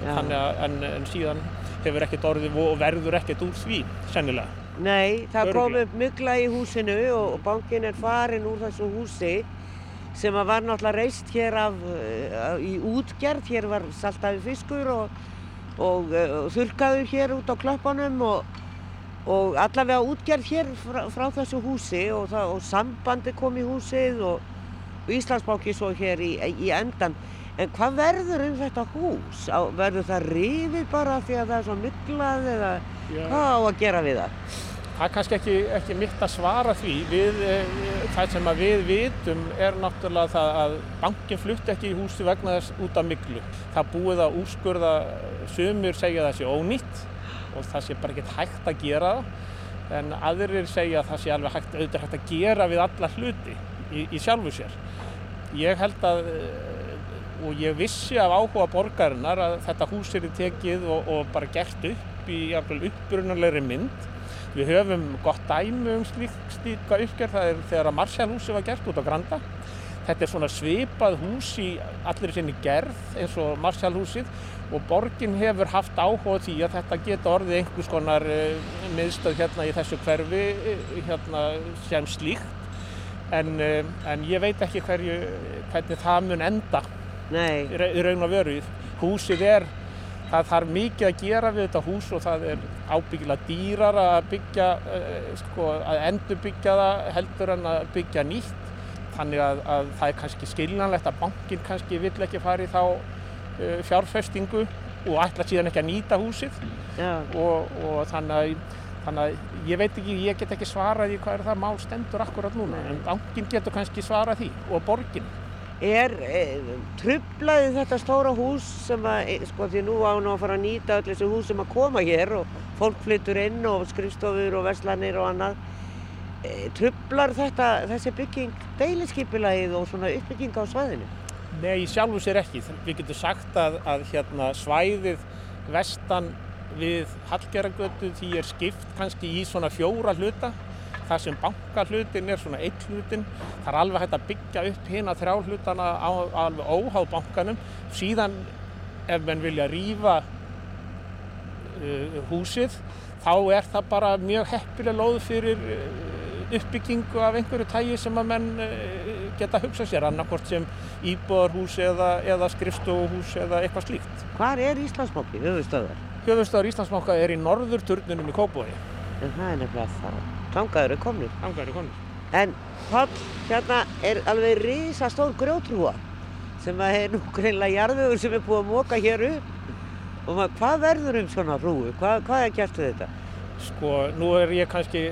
þannig að en, en síðan hefur ekkert orðið og verður ekkert úr því sennilega. Nei, það kom upp mygla í húsinu og bankin er farin úr þessu húsi sem var náttúrulega reist hér af, í útgerð, hér var saltaði fiskur og þurkaður hér út á klöppunum og og allavega útgerð hér frá, frá þessu húsi og, það, og sambandi kom í húsið og, og Íslandsbánki svo hér í, í endan. En hvað verður um þetta hús? Verður það rifið bara því að það er svo myglað eða Já. hvað á að gera við það? Það er kannski ekki, ekki mitt að svara því. Við, það sem við vitum er náttúrulega það að bankin flutti ekki í húsi vegna þess út af myglu. Það búið að úrskurða, sumur segja þessi ónýtt og það sé bara ekkert hægt að gera það en aðrir segja að það sé alveg hægt, auðvitað hægt að gera við alla hluti í, í sjálfu sér. Ég held að, og ég vissi af áhuga borgarinnar að þetta hús er í tekið og, og bara gert upp í uppbrunalegri mynd. Við höfum gott dæmi um slíka uppgerð, það er þegar að Marsjálhúsi var gert út á Granda. Þetta er svona svipað hús í allir sinni gerð eins og Marsjálhúsið og borgin hefur haft áhuga því að þetta geta orðið einhvers konar uh, miðstöð hérna í þessu hverfi uh, hérna sem slíkt en, uh, en ég veit ekki hverju, hvernig það mun enda Nei. í raun og veru. Húsið er, það þarf mikið að gera við þetta hús og það er ábyggilega dýrar að byggja, sko, að endurbyggja það heldur en að byggja nýtt. Þannig að, að það er kannski skiljanlegt að bankin kannski vill ekki fara í þá uh, fjárfestingu og ætla síðan ekki að nýta húsið og, og þannig að, þannig að ég veit ekki, ég get ekki svarað í hvað er það mál stendur akkurat núna en bankin getur kannski svarað því og borgin. Er, er trublaði þetta stóra hús sem að, e, sko því nú á nú að fara að nýta öll þessi hús sem að koma hér og fólk flyttur inn og skrifstofur og verslanir og annað. E, trublar þetta, þessi bygging deilinskipilagið og svona uppbygging á svæðinu? Nei, sjálfur sér ekki. Við getum sagt að, að hérna, svæðið vestan við Hallgerðargötu því er skipt kannski í svona fjóra hluta það sem bankahlutin er svona eitt hlutin það er alveg hægt að byggja upp hérna þrjá hlutana á alveg óháð bankanum síðan ef menn vilja rýfa uh, húsið þá er það bara mjög heppileg lóð fyrir uh, uppbyggingu af einhverju tægi sem að menn uh, geta hugsað sér annarkort sem íbúðarhús eða, eða skrifstofuhús eða eitthvað slíkt. Hvar er Íslandsmokki, höfustöðar? Höfustöðar Íslandsmokka er í norður turnunum í Kópói. En það er nefnilega það. Tangaður er komnir. Tangaður er komnir. En Pál, hérna er alveg risastór grjótrúa sem að er nú greinlega jarðvegur sem er búið að móka hér upp. Og maður, hvað verður um svona hrúu? Hvað, hvað er gert við þetta? Sko, nú er ég kannski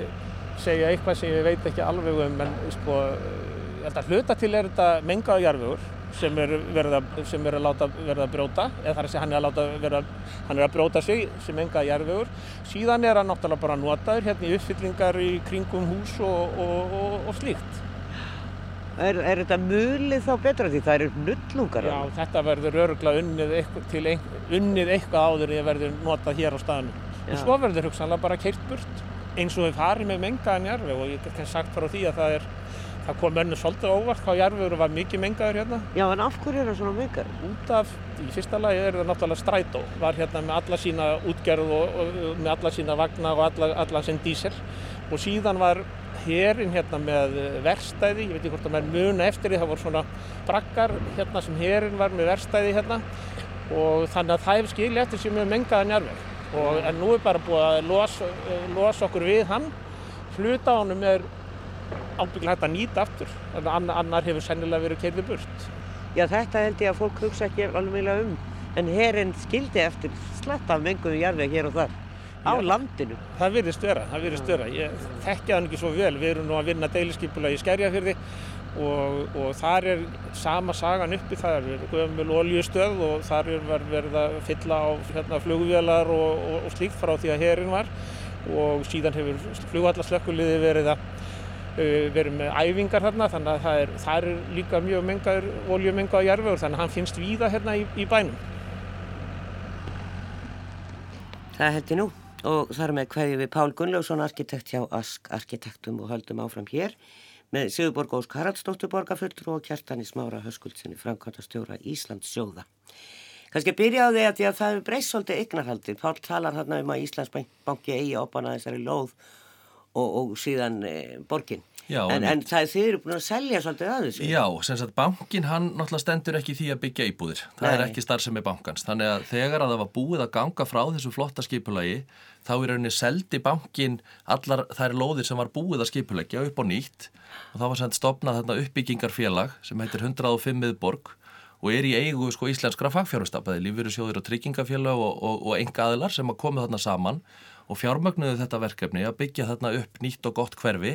segja eitthvað sem ég veit ekki alveg um, en sko, ég held að hluta til er þetta mengaða jarðvegur sem er verið að, sem er að láta verða að brjóta eða þar að segja hann er að láta verða hann er að brjóta sig sem enga jarðvegur síðan er hann náttúrulega bara notaður hérna í uppfyllingar í kringum hús og, og, og, og slíkt Er, er þetta mulið þá betra því það eru nullungar? Já, þetta verður öruglega unnið eitthvað, unnið eitthvað áður en það verður notað hér á staðinu. Og svo verður hugsanlega bara keirt burt eins og við farum með mengaðan jarfi og ég hef sagt frá því að það er það kom önnu svolítið óvart hvað jarfiður var mikið mengaður hérna. Já, en af hverju er það svona mengaður? Út af, í fyrsta lagi er það náttúrulega strætó, var hérna með alla sína útgerð og, og með alla sína vagna og alla, alla sín dísel og síðan var hérinn hérna með verstæði, ég veit ekki hvort það er muna eftir því, það voru svona brakkar hérna sem hérinn var með verstæði hérna og þannig að það hefur skilið eftir sem er mengaðan jarfið og en nú er bara búið að losa, losa okkur við hann, hluta á hann er ábygglega hægt að nýta aftur. En annar hefur sennilega verið kerðið burt. Já þetta held ég að fólk hugsa ekki alveg um. En herinn skildi eftir slett af menguðu jarðveg hér og þar. Á Já, landinu. Það virðist vera, það virðist vera. Ég þekkja hann ekki svo vel, við erum nú að vinna deiliskypula í Skerjafjörði og, og þar er sama sagan uppi, það er gömul oljustöð og þar er verið að fylla á hérna, flugvélar og, og, og slíkt frá því að herinn var. Og síðan hefur flugvallaslökkuliði verið Eh, verið með æfingar þarna þannig að það er, það er líka mjög mengaður, oljumengaður jarfur þannig að hann finnst víða hérna í, í bænum. Það heldur nú. Og þar með hverju við Pál Gunnlaugsson arkitekt hjá Ask Arkitektum og höldum áfram hér með Sigurborg Ósk Haraldsdóttur borgarfullur og Kjartani Smára Höskuldsinni framkvæmtastjóra Íslands sjóða. Kanski byrja á því að, að það er breyst svolítið eignarhaldið. Pál talar hérna um að Íslandsbanki eigi opana þessari lóð og, og síðan e, borgin. Já, en, en það er þeir eru búin að selja svolítið að þessu. Já, sem sagt bankin hann náttúrulega stendur ekki því að byggja íbúðir. Það Nei. er ekki starfsemi bankans. Þannig að þegar að það var búið að ganga frá þessu flotta skipulagi þá er rauninni seldi bankin allar þær lóðir sem var búið að skipulegja upp á nýtt og þá var sem stopnað þarna uppbyggingarfélag sem heitir 105 miðborg og er í eigu sko íslenskra fagfjárhustafæði, lífverðisjóðir og tryggingafélag og, og, og enga aðilar sem að komið þarna saman og fjármögnuðu þetta verkefni að byggja þarna upp nýtt og gott hverfi.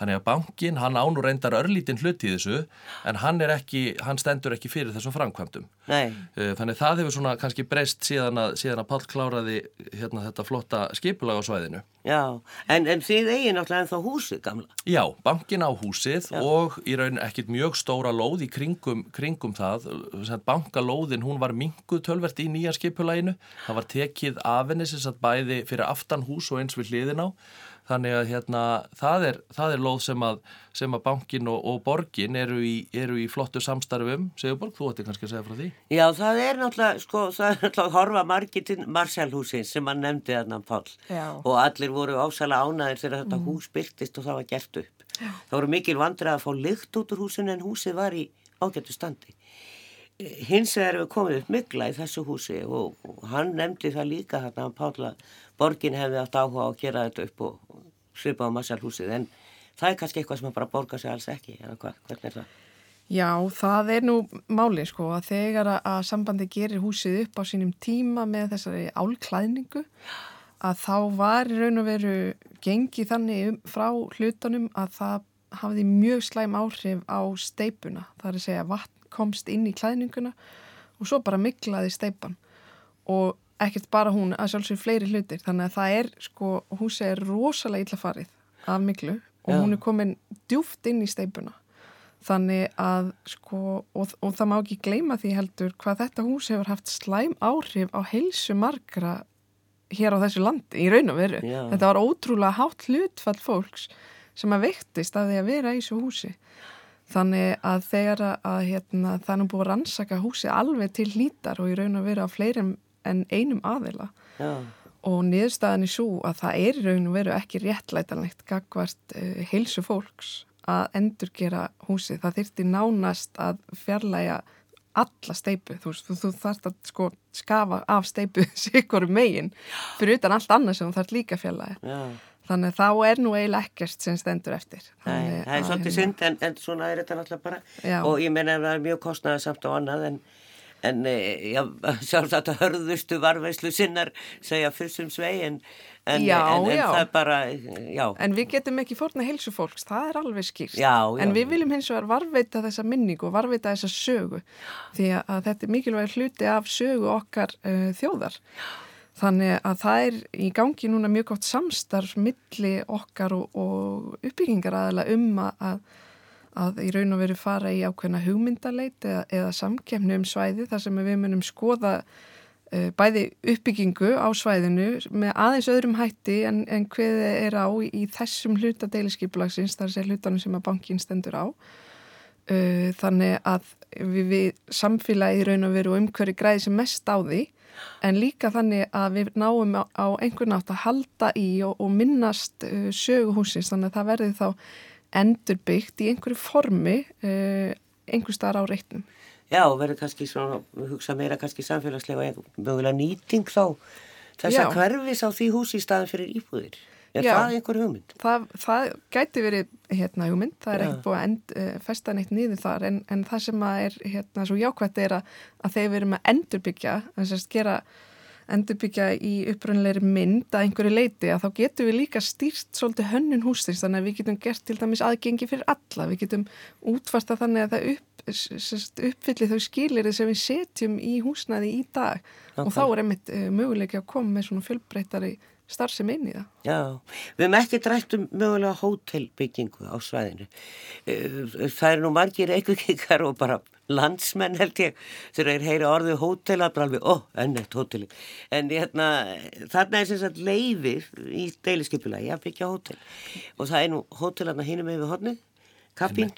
Þannig að bankin, hann ánur reyndar örlítinn hlut í þessu en hann, ekki, hann stendur ekki fyrir þessum framkvæmdum. Nei. Eh, þannig það hefur svona kannski breyst síðan að, síðan að Pál kláraði hérna, þetta flotta skipulag á svæðinu. Já, en, en þið eigi náttúrulega ennþá húsið gamla. Já, bankin á húsið Já. og í raun ekkit mjög stóra lóð í kringum, kringum það. Bankalóðin hún var minguð tölvert í nýja skipulaginu. Það var tekið af henni sem satt bæði fyrir aftur aftan hús og eins við hliðin á. Þannig að hérna, það, er, það er lóð sem að, sem að bankin og, og borgin eru í, eru í flottu samstarfum Sigurborg, þú ætti kannski að segja frá því? Já, það er náttúrulega, sko, það er náttúrulega horfa margir til Marshallhúsin sem hann nefndi þarna Pál og allir voru ásala ánaðir þegar þetta mm. hús byrtist og það var gert upp. Já. það voru mikil vandrið að fá lykt út úr húsinu en húsið var í ágættu standi. Hins vegar við komum upp mikla í þessu húsi og, og hann nefndi það líka þarna Pála borgin hefði átt áhuga á að gera þetta upp og svipa á massalhúsið en það er kannski eitthvað sem bara borgar sig alls ekki eða hvað, hvernig er það? Já, það er nú máli sko að þegar að sambandi gerir húsið upp á sínum tíma með þessari álklæðningu að þá var raun og veru gengið þannig um, frá hlutunum að það hafði mjög slæm áhrif á steipuna. Það er að segja vatn komst inn í klæðninguna og svo bara miklaði steipan og ekkert bara hún að sjálfsögur fleiri hlutir. Þannig að það er sko, húsið er rosalega illa farið af miklu og Já. hún er komin djúft inn í steipuna. Þannig að sko, og, og það má ekki gleyma því heldur hvað þetta hús hefur haft slæm áhrif á heilsu margra hér á þessu landi í raun og veru. Já. Þetta var ótrúlega hátt hlutfall fólks sem að vektist að því að vera í þessu húsi. Þannig að þegar að hérna, nú búið að rannsaka húsi alveg til hlítar og í raun og veru á fleirum en einum aðila. Já. Og niðurstaðan er svo að það er í raun og veru ekki réttlætanlegt gagvart uh, heilsu fólks að endurgera húsi. Það þyrti nánast að fjarlæga alla steipu, þú, þú, þú þarfst að sko skafa af steipu sikorum megin fyrir utan allt annað sem þú þarfst líka fjallaði þannig að þá er nú eiginlega ekkert sem stendur eftir Nei, það er svolítið synd en, en svona er þetta náttúrulega bara já. og ég menna að það er mjög kostnæðið samt og annað en, en eh, já, sjálfsagt að hörðustu varveislu sinnar segja fyrst um svei en En, já, en, en það er bara, já. En við getum ekki fórna heilsu fólks, það er alveg skýrst. En við viljum hins vegar varveita þessa minningu og varveita þessa sögu því að þetta er mikilvæg hluti af sögu okkar uh, þjóðar. Þannig að það er í gangi núna mjög gott samstarf milli okkar og, og uppbyggingar aðala um að, að í raun og veru fara í ákveðna hugmyndaleit eða, eða samkemni um svæði þar sem við munum skoða Eh, bæði uppbyggingu á svæðinu með aðeins öðrum hætti en, en hvað er á í, í þessum hluta deiliskypulagsins, þar sé hlutanum sem að bankin stendur á. Uh, þannig að við, við samfélagi raun og veru umhverju græði sem mest á því en líka þannig að við náum á, á einhvern nátt að halda í og, og minnast uh, söguhúsins þannig að það verði þá endurbyggt í einhverju formi uh, einhver starf á reitnum Já, verður kannski svona, hugsa meira kannski samfélagslega og mögulega nýting þá þess að hverfis á því húsi í staðin fyrir íbúðir. Er Já, það einhver hugmynd? Það, það gæti verið hérna, hugmynd, það er Já. ekkert búið að end, uh, festa neitt niður þar en, en það sem er hérna, svo jákvæmt er að, að þeir verið með endurbyggja, þess að gera endurbyggja í uppröndilegri mynd að einhverju leiti að þá getum við líka stýrt svolítið hönnun húsins þannig að við getum gert til dæmis aðgengi fyrir alla, við getum útvarta þannig að það upp, uppfyllir þau skilir sem við setjum í húsnaði í dag okay. og þá er einmitt uh, möguleiki að koma með svona fjölbreytari starfsem inn í það. Já, við hefum ekki drætt um mögulega hótelbyggingu á svæðinu. Eh, það er nú margir eitthvað og bara landsmenn held ég þegar þeir heyra orðið hótel að bara alveg, ó, oh, ennett hóteli en hérna, þarna er sem sagt leifir í deiliskypulagi að byggja hótel. Og það er nú hótelarna hínum yfir hodnið Kappín,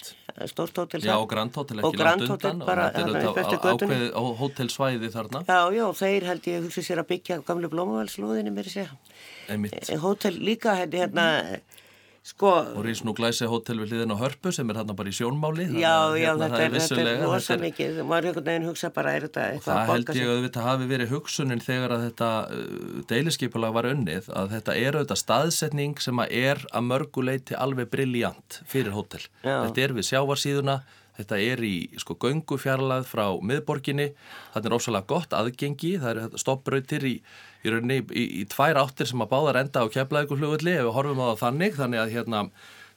stórt hótel Já, og Grand Hótel ekki langt undan og þetta er ákveð á hótelsvæði þarna. Já, já, þeir held ég hugsa sér að byggja gamlu blómavalslóðinu mér sé Hótel líka hérna Sko, og rýst nú glæsi hótel við hliðin á hörpu sem er hérna bara í sjónmáli já, já, hérna, þetta er, þetta er rosa mikið. Maður einhvern veginn hugsa bara, er þetta eitthvað það held ég að þetta hafi verið hugsunin þegar að þetta uh, deiliskypulag var unnið að þetta er auðvitað staðsetning sem að er að mörguleiti alveg brilljant fyrir hótel. Já. þetta er við sjávarsíðuna Þetta er í sko göngufjarlað frá miðborginni, þetta er ósvæmlega gott aðgengi, það er stoppröytir í, í, í, í, tvær áttir sem að báðar enda á keflaðíkurflugulli ef við horfum á það þannig, þannig að hérna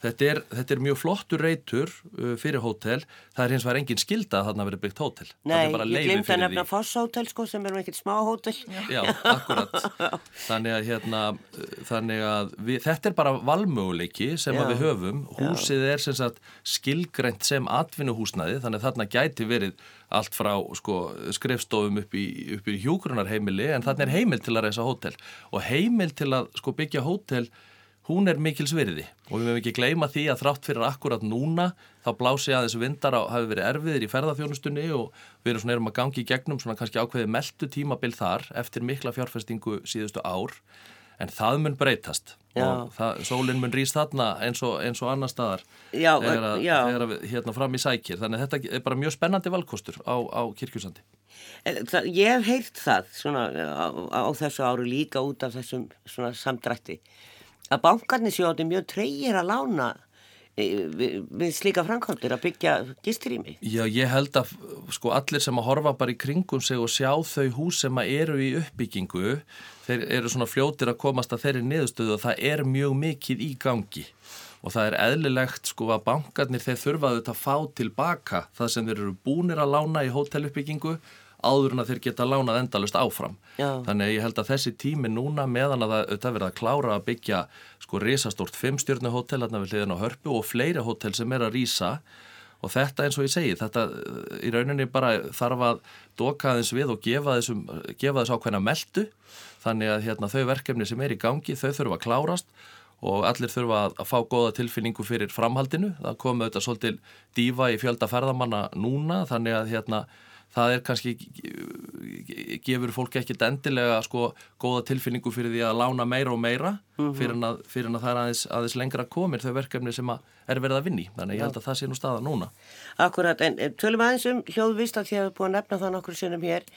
Þetta er, þetta er mjög flottur reytur uh, fyrir hótel, það er hins vegar engin skilda að þarna verið byggt hótel. Nei, ég glimt að nefna Fosshótel sko sem er ekkert smá hótel. Já, akkurat. Þannig að, hérna, þannig að við, þetta er bara valmöguleiki sem við höfum. Húsið Já. er sem sagt, skilgreynt sem atvinnuhúsnaði þannig að þarna gæti verið allt frá sko, skrifstofum upp í, í hjúgrunarheimili en þarna er heimil til að reysa hótel og heimil til að sko, byggja hótel hún er mikils virði. Og við mögum ekki gleyma því að þrátt fyrir akkurat núna þá blási að þessu vindar hafi verið erfiðir í ferðarþjónustunni og við erum svona erum að gangi í gegnum svona kannski ákveði meldu tímabil þar eftir mikla fjárfestingu síðustu ár. En það mun breytast. Já. og það, sólinn mun rýst þarna eins og, eins og annar staðar já, þegar, að, þegar að hérna fram í sækir. Þannig að þetta er bara mjög spennandi valkostur á, á kirkjusandi. Ég hef heilt það svona á, á þessu áru líka út af þessum samdrætti að bankarnir átti mjög treyir að lána e, við, slíka framkvæmdur að byggja gisturými. Já, ég held að sko allir sem að horfa bara í kringum sig og sjá þau hús sem að eru í uppbyggingu, þeir eru svona fljótir að komast að þeirri niðurstöðu og það er mjög mikið í gangi og það er eðlilegt sko að bankarnir þeir þurfaðu þetta að fá tilbaka það sem þeir eru búnir að lána í hóteluppbyggingu áður en að þeir geta lánað endalust áfram. Já. Þannig að ég held að þessi tími núna meðan að það verða að klára að byggja sko risastórt fimmstjörnuhótel hérna við hliðin á hörpu og fleiri hótel sem er að rýsa og þetta eins og ég segi, þetta í rauninni bara þarf að doka þess við og gefa þessum, gefa þess ákveðna meldu þannig að hérna, þau verkefni sem er í gangi þau þurfa að klárast og allir þurfa að fá góða tilfinningu fyrir framhaldinu. Það kom auðvitað svolítil dífa í fjölda ferðamanna núna þannig að hérna, það er kannski, gefur fólk ekkit endilega sko góða tilfinningu fyrir því að lána meira og meira mhm. fyrir en að, fyrir en að það er aðeins, aðeins lengra komir þau verkefni sem er verið að vinni. Þannig ég held að það sé nú staða núna. Akkurat, en tölum aðeins um hljóðvist að því að við búin að nefna það nokkur sinnum hér.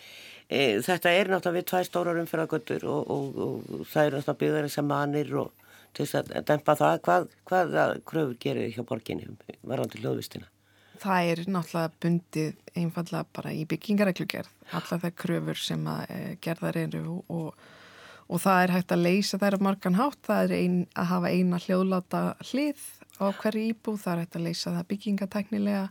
E, þetta er náttúrulega við tvæ stórar umfyrragötur og, og, og það er náttúrulega byggðar sem manir og til þess að dempa það, hvað, hvaða kröfur gerir hjá borginni varandi hljóðvistina? Það er náttúrulega bundið einfallega bara í byggingareglugerð, allar það kröfur sem að e, gerðar eru og, og það er hægt að leysa þær af margan hátt, það er ein, að hafa eina hljóðláta hlið á hverju íbú, það er hægt að leysa það byggingatæknilega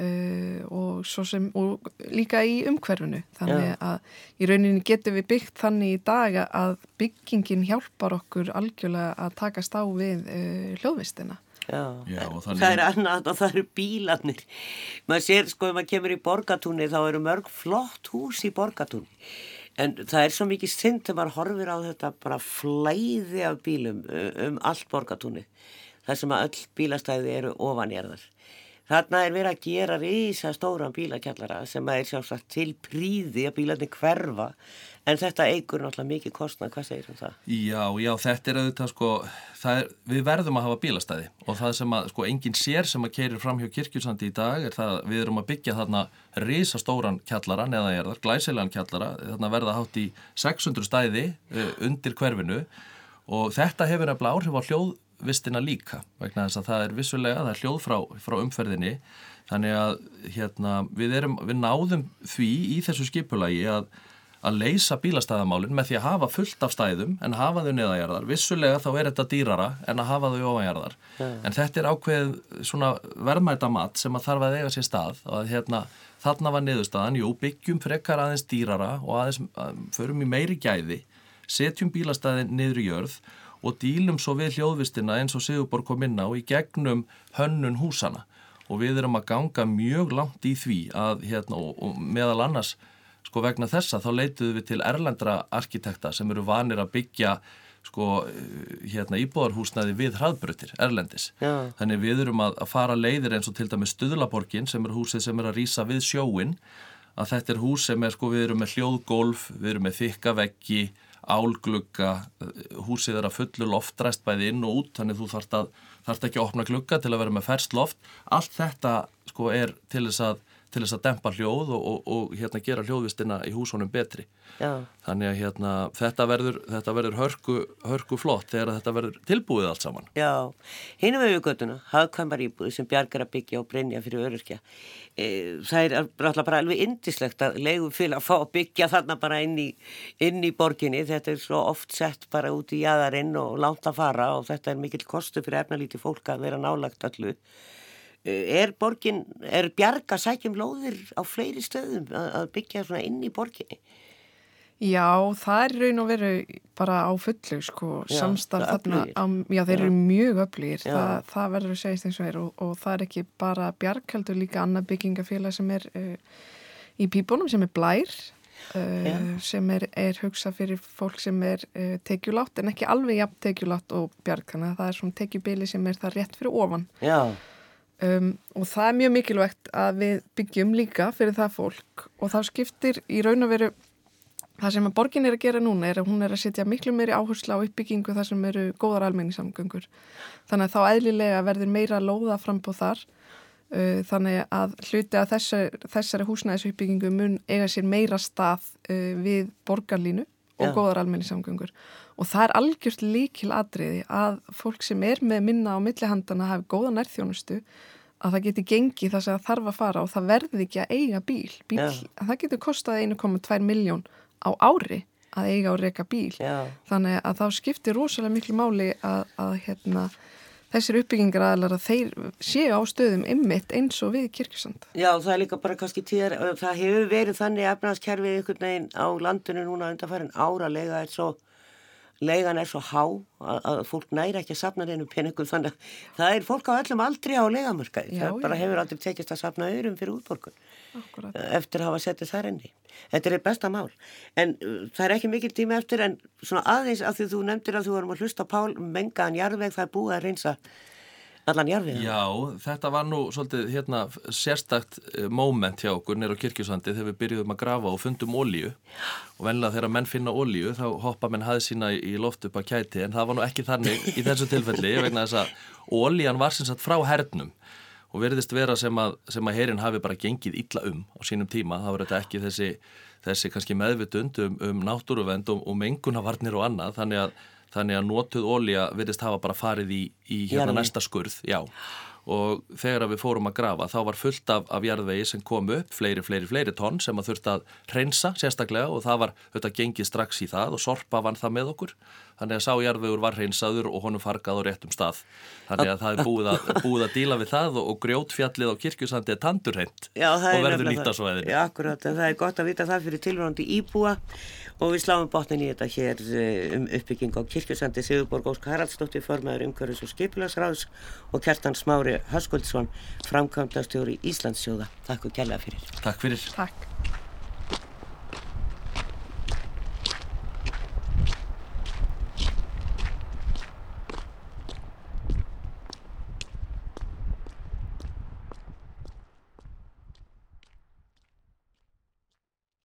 Uh, og, sem, og líka í umhverfinu. Þannig Já. að í rauninni getur við byggt þannig í dag að byggingin hjálpar okkur algjörlega að takast á við uh, hljóðvistina Já, Já það er annað og það eru bílarnir. Maður sér sko ef maður kemur í borgatúni þá eru mörg flott hús í borgatúni en það er svo mikið synd þegar maður horfir á þetta bara flæði af bílum um allt borgatúni þar sem að öll bílastæði eru ofanjörðar Þarna er verið að gera reysa stóran bílakjallara sem er sjálfsagt til príði að bílarnir hverfa en þetta eigur náttúrulega mikið kostnað, hvað segir þú um það? Já, já, þetta er auðvitað sko, er, við verðum að hafa bílastæði. Og það sem að, sko, enginn sér sem að keirir fram hjá kirkjusandi í dag er það að við erum að byggja þarna reysa stóran kjallara, neða ég er þar, glæsilegan kjallara, þarna verða hátt í 600 stæði uh, undir hverfinu. Og þetta hefur nefnilega áhrif á hljóð vistina líka vegna þess að það er vissulega, það er hljóð frá, frá umferðinni. Þannig að hérna, við, erum, við náðum því í þessu skipulagi að, að leysa bílastæðamálinn með því að hafa fullt af stæðum en hafa þau neðajarðar. Vissulega þá er þetta dýrara en að hafa þau ofanjarðar yeah. en þetta er ákveð svona verðmætamat sem að þarf að eiga sér stað og að hérna þarna var niðurstaðan, jú byggjum frekar aðeins dýrara og aðeins að, förum í meiri gæði setjum bílastæðin niður í jörð og dílum svo við hljóðvistina eins og Sigurborg kom inn á í gegnum hönnun húsana og við erum að ganga mjög langt í því að hérna og, og meðal annars sko vegna þessa þá leituðum við til erlendra arkitekta sem eru vanir að byggja sko hérna íbúðarhúsnaði við hraðbrutir, erlendis Já. þannig við erum að, að fara leiðir eins og til dæmi Stuðlaborgin sem er húsið sem er að rýsa við sjóin að þetta er hús sem er sko við erum með hljóðgólf, við erum með þykka veggi álglugga, húsið er að fullu loftræst bæði inn og út, þannig þú þarft, að, þarft ekki að opna glugga til að vera með færst loft. Allt þetta sko er til þess að til þess að dempa hljóð og, og, og hérna gera hljóðvistina í húsunum betri. Já. þannig að hérna þetta verður, þetta verður hörku, hörku flott þegar þetta verður tilbúið allt saman. Já, hinum við göttuna hafðkvæmbar íbúið sem bjargar að byggja og brenja fyrir öryrkja. E, það er alltaf bara alveg indislegt að leiðum fyrir að fá að byggja þarna bara inn í, inn í borginni. Þetta er svo oft sett bara út í jæðarinn og lánt að fara og þetta er mikill kostu fyrir efnalíti fólk að vera nálagt allu er borgin, er bjarga sækjum lóðir á fleiri stöðum að byggja svona inn í borginni? Já, það er raun og veru bara á fullu sko, samstarf þarna, á, já þeir já. eru mjög öflýr, það, það verður að segja eins og er og, og það er ekki bara bjarghaldur líka annað byggingafélag sem er uh, í pípunum sem er blær uh, sem er, er hugsað fyrir fólk sem er uh, tekjulátt en ekki alveg jafn tekjulátt og bjarg, þannig að það er svona tekjubili sem er það rétt fyrir ofan. Já. Um, og það er mjög mikilvægt að við byggjum líka fyrir það fólk. Og þá skiptir í raun og veru það sem að borgin er að gera núna er að hún er að setja miklu meiri áherslu á uppbyggingu þar sem eru góðar almenningssamgöngur. Þannig að þá eðlilega verður meira lóða fram på þar. Uh, þannig að hluti að þessari, þessari húsnæðisuppbyggingu mun eiga sér meira stað uh, við borgarlínu og Já. góðar almenningssamgöngur. Og það er algjört líkil atriði að fólk sem er með minna á millihandana hafi góða nærþjónustu að það geti gengið þess að þarf að fara og það verði ekki að eiga bíl, bíl yeah. það getur kostað 1,2 miljón á ári að eiga og reyka bíl yeah. þannig að þá skiptir rosalega miklu máli að, að hérna, þessir uppbyggingar aðlar að þeir séu á stöðum ymmit eins og við kirkjusand. Já, það er líka bara kannski tíðar, það hefur verið þannig efnaðskerfið einhvern veginn á landinu núna undanfærin ára lega er svo leigan er svo há að, fólk næri ekki að sapna einu peningum þannig að það er fólk á öllum aldrei á leigamörkaði, það bara hefur aldrei tekist að sapna öðrum fyrir útborgun Akkurat. eftir að hafa settið þar enni þetta er besta mál, en uh, það er ekki mikil tíma eftir en svona aðeins af því þú nefndir að þú varum að hlusta Pál mengaðan jarðveg það er búið að reynsa allan jarfiða. Já, þetta var nú svolítið hérna sérstakt eh, moment hjá okkur nýra á kirkjusandi þegar við byrjuðum að grafa og fundum ólíu og vennilega þegar menn finna ólíu þá hoppa menn hæði sína í loft upp að kæti. En það var nú ekki þannig í þessu tilfelli vegna þess að ólían var sem sagt frá hernum og verðist vera sem að, sem að herin hafi bara gengið illa um á sínum tíma, það var þetta ekki þessi, þessi kannski meðvitund um, um náttúruvend og, og mengunavarnir og annað. Þannig að þannig að notuð ólja verðist hafa bara farið í, í hérna næsta skurð, já. Og þegar við fórum að grafa þá var fullt af, af jarðvegi sem kom upp, fleiri, fleiri, fleiri tonn sem að þurfti að reynsa sérstaklega og það var þetta gengið strax í það og sorpa vann það með okkur. Þannig að sájarðvegur var reynsaður og honum fargað á réttum stað. Þannig að það er búið að, búið að díla við það og, og grjótfjallið á kirkjusandi er tandurhend og verður nýtt er að vita það fyrir tilvonandi íbúa og við sláum botnin í þetta hér eh, um uppbygging á kirkjusandi Sigurborg Ósk Haraldsdóttir formæður umhverfis og skipilagsráðs og Kjartan Smári Höskuldsson framkvæmdastjóri Íslandsjóða Takk og kærlega fyrir. Takk fyrir. Takk